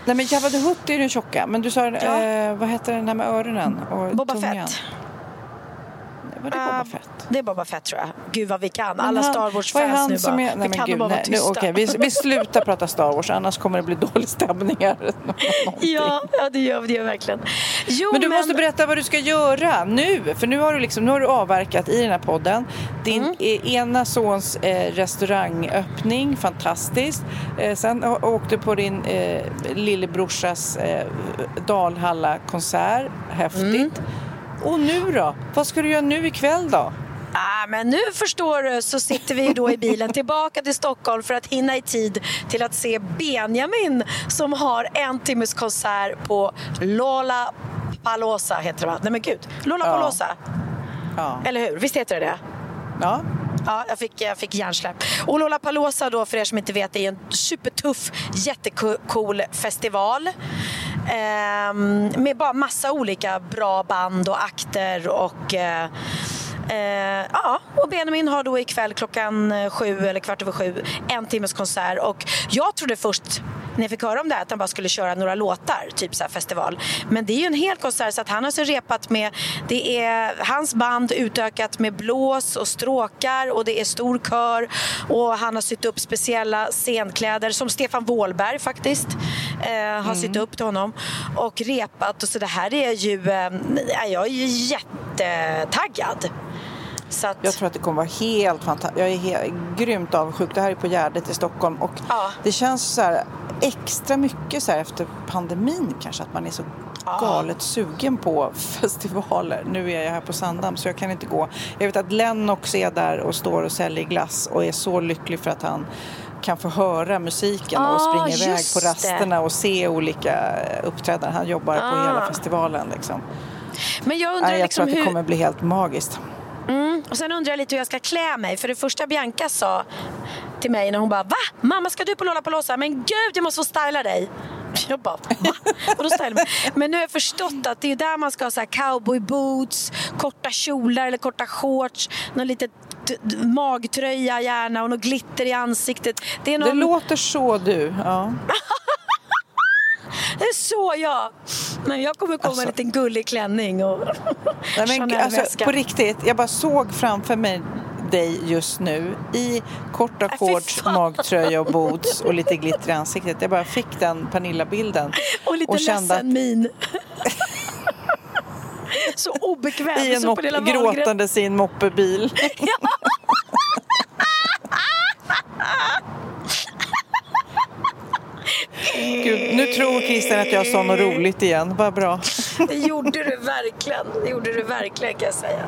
Nej men Jabba the Hutt är den tjocka. Men du sa, Ja. eh, vad heter den här med öronen och Boba tungan? Fett. Var det Boba Fett? Det är Boba Fett tror jag. Gud vad vi kan. Men Alla han- Star Wars-fans nu bara. är- nej, vi men kan gud, bara vara nu, tysta. okej, vi, vi slutar prata Star Wars annars kommer det bli dålig stämning här. Ja, ja, det gör det gör verkligen. Jo, Men du måste berätta vad du ska göra nu. För nu har du, liksom, nu har du avverkat i den här podden. Din Mm. eh, ena sons eh, restaurangöppning, fantastiskt. Eh, sen åkte du på din eh, lillebrorsas eh, Dalhalla-konsert, häftigt. Mm. Och nu då? Vad ska du göra nu ikväll då? Ah, men nu förstår du så sitter vi då i bilen tillbaka till Stockholm för att hinna i tid till att se Benjamin som har en timmes konsert på Lola Palosa heter det va? Nej men gud, Lola Ja. Palosa. Ja. Eller hur? Visst heter det det? ja. Ja, jag fick, jag fick hjärnsläpp. Och Lollapalooza då, för er som inte vet, är en supertuff, jättecool festival. Ehm, med bara massa olika bra band och akter och eh, eh, ja, och Benjamin har då ikväll klockan eh, sju eller kvart över sju en timmes konsert och jag trodde först när jag fick höra om det här att han bara skulle köra några låtar, typ så festival. Men det är ju en hel konsert så att han har så repat med, det är hans band utökat med blås och stråkar och det är stor kör och han har sytt upp speciella scenkläder som Stefan Wåhlberg faktiskt eh, har sytt upp till honom och repat och så det här är ju, eh, jag är ju jättetaggad. Så att, Jag tror att det kommer vara helt fantastiskt. Jag är helt, grymt avundsjuk. Det här är på Gärdet i Stockholm. Och Ja. Det känns så här extra mycket så här efter pandemin kanske. Att man är så Ja. galet sugen på festivaler. Nu är jag här på Sandhamn så jag kan inte gå. Jag vet att Lennox är där och står och säljer glass och är så lycklig för att han kan få höra musiken Ah, och springa iväg på det. rasterna och se olika uppträdanden. Han jobbar på Ah. hela festivalen liksom. men jag undrar Nej, jag liksom tror att det hur... kommer bli helt magiskt. Och sen undrar jag lite hur jag ska klä mig. För det första Bianca sa till mig när hon bara Va? Mamma ska du på Lollapalooza? Men gud jag måste få styla dig. Jag bara va? Och då mig. Men nu har jag förstått att det är där man ska ha så här cowboy boots, korta kjolar eller korta shorts, någon liten magtröja gärna och något glitter i ansiktet. Det någon... Det låter så du. Ja. det är så jag. Men jag kommer komma Alltså. en liten gullig klänning och Nej, men, alltså, på riktigt, jag bara såg framför mig dig just nu i korta Äh, shorts, magtröja och boots och lite glitter i ansiktet. Jag bara fick den Pernilla-bilden. Och lite kände ledsen min. så obekväm. I en mopp, gråtandes i en moppebil. Gud, nu tror Christian att jag sa något roligt igen. Vad bra. Det gjorde du verkligen. Det gjorde du verkligen kan jag säga.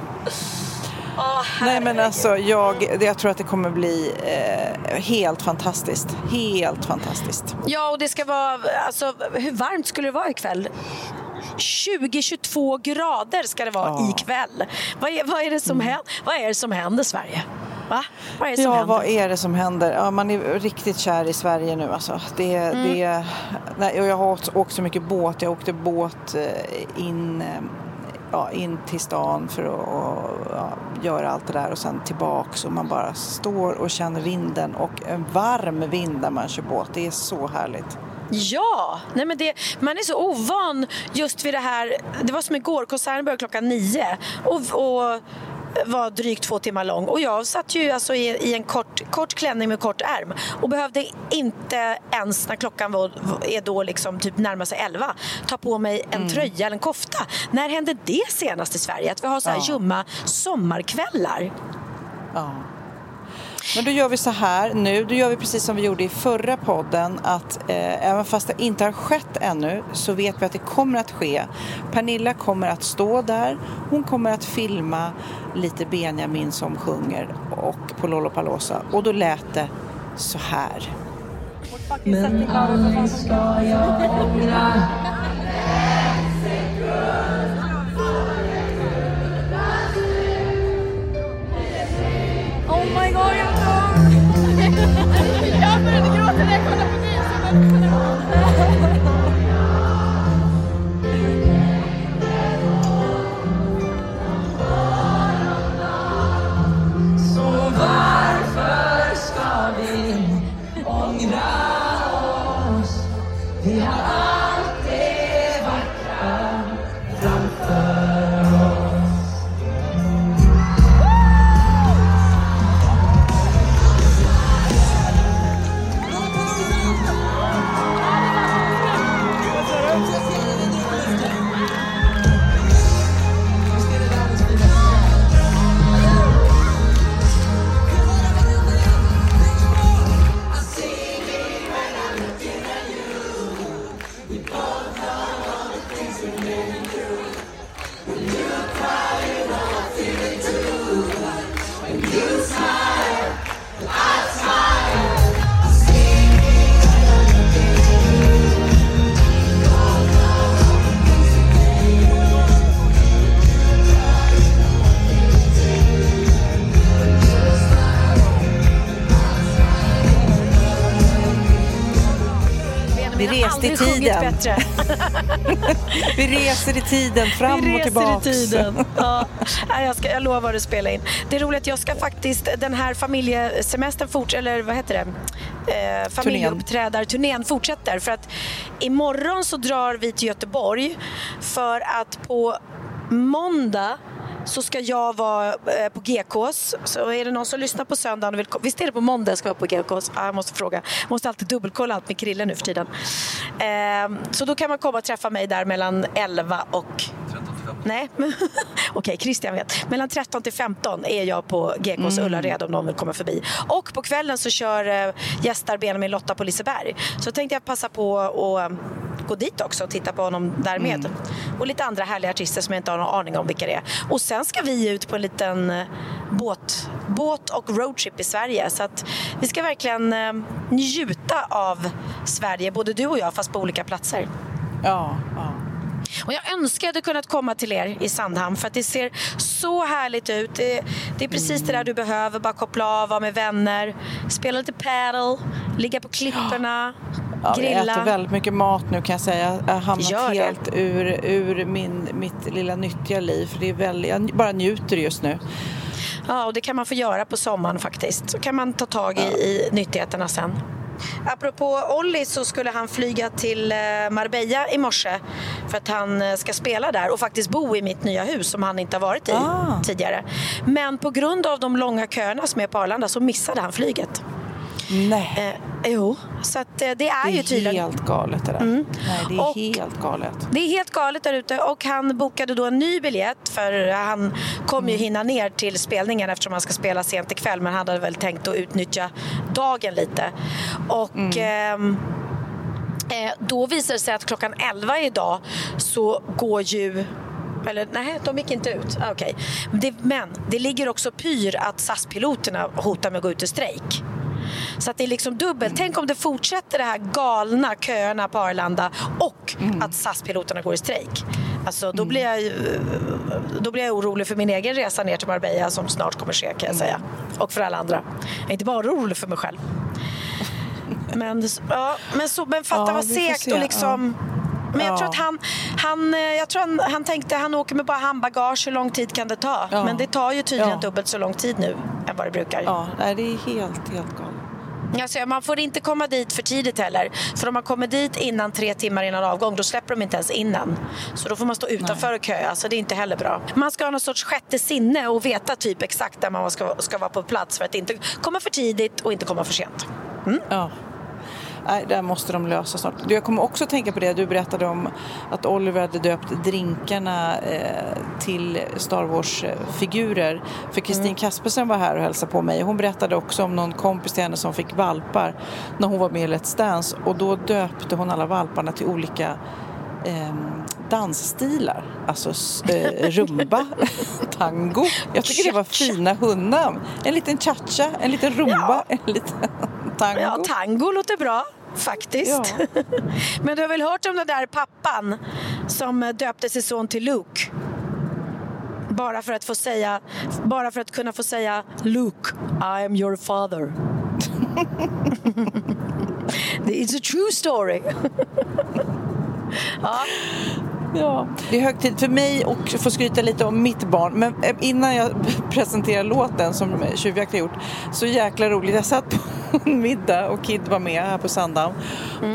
Nej men alltså jag, jag tror att det kommer bli eh, helt fantastiskt. Helt fantastiskt. Ja, och det ska vara... Alltså, hur varmt skulle det vara ikväll? 20-22 grader ska det vara Ja. ikväll. Vad är, vad, är det som händer, vad är det som händer Sverige? Va? Vad är det som Ja, händer? vad är det som händer? Ja, man är riktigt kär i Sverige nu alltså. Det, Mm. det, nej, jag har åkt, åkt så mycket båt. Jag åkte båt eh, in, eh, ja, in till stan för att och, ja, göra allt det där och sen tillbaks och man bara står och känner vinden och en varm vind när man kör båt. Det är så härligt. Ja, nej men det, man är så ovan just vid det här. Det var som igår, konserten började klockan nio och, och var drygt två timmar lång och jag satt ju alltså i, i en kort, kort klänning med kort ärm och behövde inte ens när klockan var, är då liksom typ närmar sig elva ta på mig en tröja eller en kofta. När hände det senast i Sverige? Att vi har så här Ja. ljumma sommarkvällar. Ja. Men då gör vi så här nu, då gör vi precis som vi gjorde i förra podden att eh, även fast det inte har skett ännu så vet vi att det kommer att ske. Pernilla kommer att stå där, hon kommer att filma lite Benjamin som sjunger och på Lollapalooza och då lät det så här. Men aldrig ska jag ångra en sekund Oh my god, jag dör! jag började gråta när jag kollade på dig. Vi reser i tiden fram Vi och reser tillbaks. i tiden. Ja. Jag, ska, jag lovar att spela in. Det är roligt att jag ska faktiskt, den här familjesemestern fortsätter, eller vad heter det? Eh, familjeuppträdarturnén fortsätter. För att imorgon så drar vi till Göteborg för att på måndag så ska jag vara eh, på GKs. Så är det någon som lyssnar på söndagen och vill Visst är det på måndag jag ska vara på GKs? Ja, ah, jag måste fråga. Jag Måste alltid dubbelkolla allt med Krille nu för tiden. Eh, så då kan man komma och träffa mig där mellan 11 och Nej, men- okej, Christian vet. Mellan 13 till 15 är jag på GKs Ullared om någon vill komma förbi. Och på kvällen så kör eh, gästar Benjamin Lotta på Liseberg. Så tänkte jag passa på att eh, gå dit också och titta på honom där med. Och lite andra härliga artister som jag inte har någon aning om vilka det är. Och sen ska vi ut på en liten eh, båt, båt och roadtrip i Sverige. Så att vi ska verkligen eh, njuta av Sverige, både du och jag, fast på olika platser. Ja, ja. Och jag önskar jag hade kunnat komma till er i Sandhamn för att det ser så härligt ut. Det, det är precis det där du behöver, bara koppla av, vara med vänner, spela lite paddle, ligga på klipporna, Ja, jag grilla. äter väldigt mycket mat nu kan jag säga. Jag har hamnat helt ur, ur min, mitt lilla nyttiga liv. För det är väldigt, jag bara njuter just nu. Ja, och det kan man få göra på sommaren faktiskt. Så kan man ta tag i, i nyttigheterna sen. Apropå Olli så skulle han flyga till eh, Marbella i morse för att han eh, ska spela där och faktiskt bo i mitt nya hus som han inte har varit i Ah. tidigare. Men på grund av de långa köerna som är på Arlanda så missade han flyget. Nej, Eh, jo, så att, eh, det är det ju är tydligen... helt galet det där. Nej, det är Och- helt galet. Det är helt galet där ute och han bokade då en ny biljett för han kommer ju hinna ner till spelningen eftersom han ska spela sent ikväll men han hade väl tänkt att utnyttja dagen lite. Och ehm, eh, då visar det sig att klockan 11 idag så går ju Eller nej, de gick inte ut. Ah, okej. det, men det ligger också pyr att SAS-piloterna hotar med att gå ut i strejk. Så att det är liksom dubbelt. Tänk om det fortsätter det här galna köerna på Arlanda och att SAS-piloterna går i strejk. Alltså, då, blir jag, då blir jag orolig för min egen resa ner till Marbella som snart kommer ske kan jag säga. Och för alla andra. Jag är inte bara orolig för mig själv. Men, ja, men, så, men fatta Ja, vad segt se, och liksom... Men jag Ja. tror att han, han, eh, jag tror han, han tänkte han åker med bara handbagage, hur lång tid kan det ta? Ja. Men det tar ju tydligen Ja. dubbelt så lång tid nu än vad det brukar. Ja, nej, det är helt, helt galet. Alltså, man får inte komma dit för tidigt heller. För om man kommer dit innan tre timmar innan avgång då släpper de inte ens innan. Så då får man stå utanför och köa. Så det är inte heller bra. Man ska ha någon sorts sjätte sinne och veta typ exakt där man ska, ska vara på plats för att inte komma för tidigt och inte komma för sent. Ja. Nej, där måste de lösa snart. Du, Jag kommer också tänka på det du berättade om att Oliver hade döpt drinkarna eh, till Star Wars-figurer. För Kristin Kaspersen var här och hälsade på mig. Hon berättade också om någon kompis till henne som fick valpar när hon var med i Let's Dance. Och då döpte hon alla valparna till olika eh, dansstilar. Alltså eh, rumba, tango. Jag tycker det var fina hundnamn. En liten cha-cha, en liten rumba, en liten tango. Ja, tango låter bra. Faktiskt. Men du har väl hört om den där pappan som eh, döpte sin son till Luke? Bara för att få säga, bara för att kunna få säga Luke, I am your father. It's a true story. Ja. Ja, det är hög tid för mig att få skryta lite om mitt barn. Men eh, innan jag presenterar låten som Tjuvjakt har gjort, så jäkla roligt. Jag satt på en middag och Kid var med här på Sandhamn.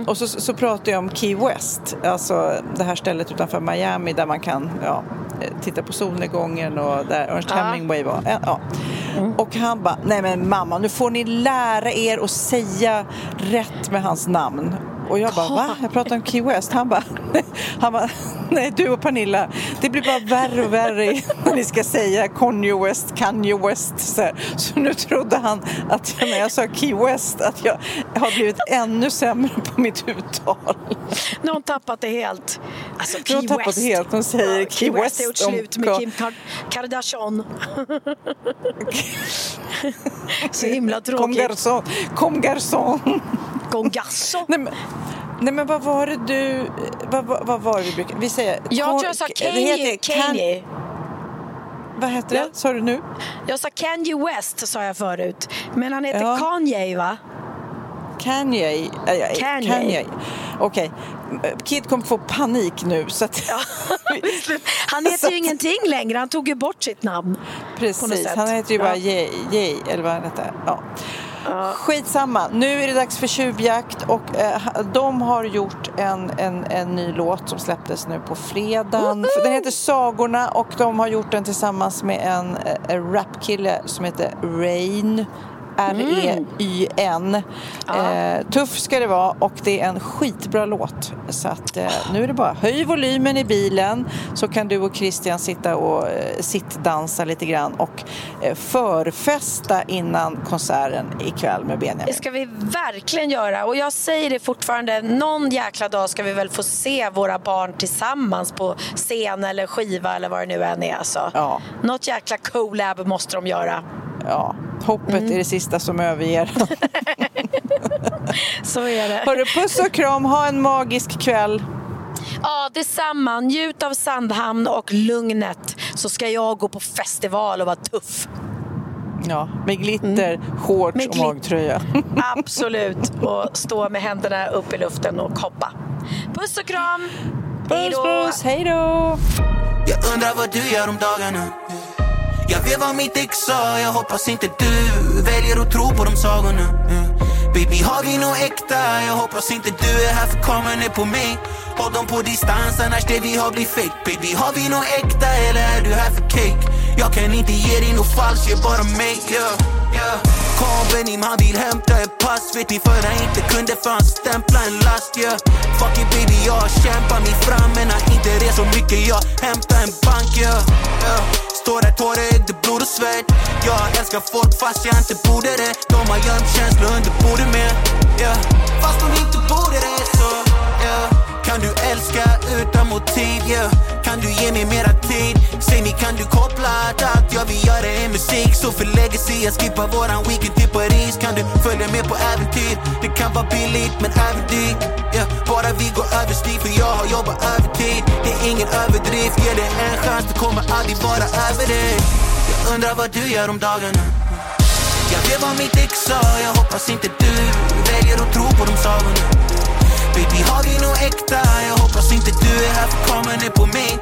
Och så, så pratade jag om Key West, alltså det här stället utanför Miami där man kan ja, eh, titta på solnedgången och där Ernst Ja. Hemingway var. Ja, Ja. Och han bara, nej men mamma, nu får ni lära er att säga rätt med hans namn. Och jag bara, va? Jag pratar om Key West. Han bara, han bara, nej du och Pernilla, det blir bara värre och värre när ni ska säga Kanye West, Kanye West. Så, här. så nu trodde han att jag, när jag sa Key West att jag har blivit ännu sämre på mitt uttal. Nu har hon tappat det helt. Alltså, Key hon tappat West. det helt. Hon säger Ja, Key West West har gjort slut med Kim Kar- Kardashian. Så himla Kom tråkigt. garçon, kom garçon. Gongasso. Nej men, nej men vad var det du, vad, vad, vad var det vi brukar, vi säger Jag tror jag sa Kanye. Kanye. Vad heter det, sa du nu? Jag sa Kanye West sa jag förut. Men han heter Ja. Kanye va? Kanye. Äh, ja, Kanye. Kanye. Okej, Kid kommer få panik nu så att... Han heter ju ingenting längre. Han tog ju bort sitt namn. Precis, han heter ju bara Ja. Jay, Jay eller vad han heter. Ja. Skitsamma, nu är det dags för tjuvjakt och eh, de har gjort en, en, en ny låt som släpptes nu på fredagen. Den heter Sagorna och de har gjort den tillsammans med en, eh, en rapkille som heter Rain. R-E-Y-N. Eh, tuff ska det vara och det är en skitbra låt. Så att eh, nu är det bara höj volymen i bilen så kan du och Christian sitta och eh, sittdansa lite grann och eh, förfesta innan konserten ikväll med Det Benjamin. ska vi verkligen göra. Och jag säger det fortfarande, någon jäkla dag ska vi väl få se våra barn tillsammans på scen eller skiva eller vad det nu än är. Alltså. Ja. Något jäkla collab måste de göra. Ja, hoppet Mm. är det sista som överger. Så är det. Hörru, puss och kram, ha en magisk kväll. Ja, detsamma. Njut av Sandhamn och lugnet så ska jag gå på festival och vara tuff. Ja, med glitter, shorts Med och glitter. magtröja. Absolut. Och stå med händerna upp i luften och hoppa. Puss och kram! Puss, då! puss, hej då! Jag undrar vad du gör om dagarna jag vet vad mitt ex sa, jag hoppas inte du väljer att tro på de sagorna Mm. Baby har vi nåt äkta, jag hoppas inte du är här för kameran är på mig Håll dem på distans annars det vi har blir fake Baby har vi nåt äkta eller är du här för cake? Jag kan inte ge dig nåt falskt, ge bara mig yeah, yeah. Kom Benim, han vill hämta ett pass Vet ni för han inte kunde för han stämpla en last yeah. Fuck it baby, jag kämpar mig fram Men har inte rest så mycket, jag hämtar en bank yeah. Yeah. Står där tårar, det blod och svett Jag älskar folk fast jag inte borde det De har gömt känslor under bordet med yeah. Fast de inte borde det så. Kan du älska utan motiv yeah. Kan du ge mig mera tid? Säg mig, Kan du koppla att allt jag vill göra är musik. Så för legacy jag skippar våran weekend till Paris. Kan du följa med på äventyr? Det kan vara billigt men även dyrt yeah, Bara vi går överstyr för jag har jobbat övertid Det är ingen överdrift, ge det en chans Du kommer aldrig vara över dig. Jag undrar vad du gör om dagarna Jag vet vad mitt ex sa, jag hoppas inte du väljer att tro på de sagorna Baby har vi nog äkta, jag hoppas inte du är här för kameran är på mig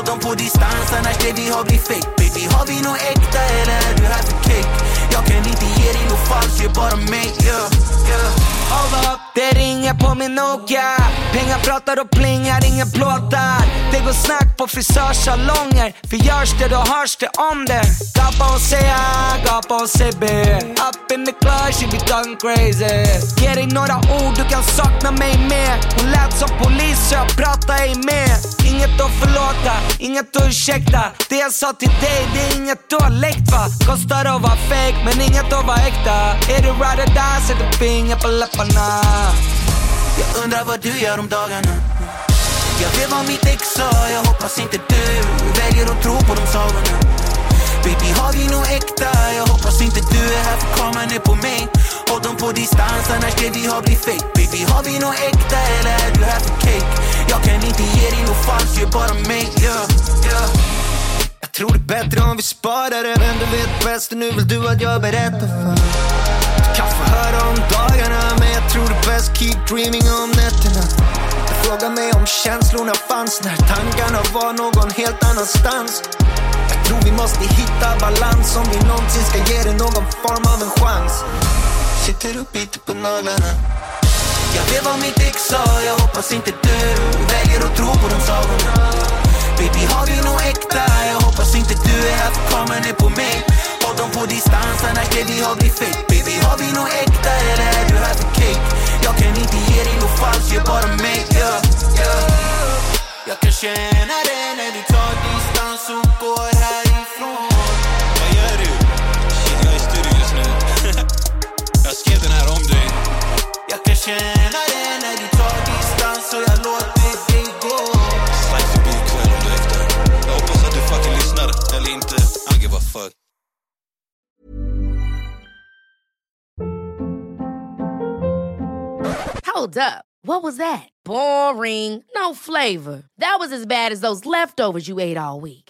Håll dem på distans annars det vi har blir fake. Baby har vi nå äkta eller är du här för kick? Jag kan inte ge dig nåt falskt, ge bara mig, yeah, yeah. Hold up, det ringer på min Nokia. Pengar pratar och plingar, inga plåtar. Det går snack på frisörsalonger. För görs det då hörs det om det. Gapa och säga, gapa och säg B. Up in the club, she be done crazy. Ge dig några ord, du kan sakna mig mer. Hon lät som polis så jag pratar ej med Inget att förlåta, inget att ursäkta Det jag sa till dig, det är inget du har läckt va? Kostar att vara fake, men inget att vara äkta. Är du ride or die, sätter finger på läpparna. Jag undrar vad du gör om dagarna. Jag vet vad mitt ex sa, jag hoppas inte du väljer att tro på de sagorna. Baby har vi nog äkta, jag hoppas inte du är här för kameran är på mig. Håll dem på distans annars det vi har blir fake. Baby har vi nåt äkta eller är du här för cake? Jag kan inte ge dig nåt falskt, ge bara mig, yeah, yeah. Jag tror det är bättre om vi sparar det. Men du vet bäst och nu vill du att jag berättar för. Du kan få höra om dagarna Men jag tror det är bäst. Keep dreaming om nätterna. Du frågar mig om känslorna fanns När tankarna var någon helt annanstans. Jag tror vi måste hitta balans Om vi någonsin ska ge det någon form av en chans. Sitter och biter på naglarna. Jag vet vad mitt ex sa, jag. Hoppas inte du väljer att tro på de sagorna. Baby har vi nog äkta, jag hoppas inte du är här för kameran är på mig. Håll dem på distans annars det vi har blir fake. Baby har vi nog äkta eller är du här för cake? Jag kan inte ge dig nåt falskt, ge bara mig, yeah, yeah. Jag kan känna det när du tar distans och går härifrån. Jag kan känna det när vi tar distans och jag låter dig gå Slide förbi ikväll om du är efter. Jag hoppas att du fucking lyssnar, eller inte. I give a fuck. Hold up. What was that? Boring. No flavor. That was as bad as those leftovers you ate all week.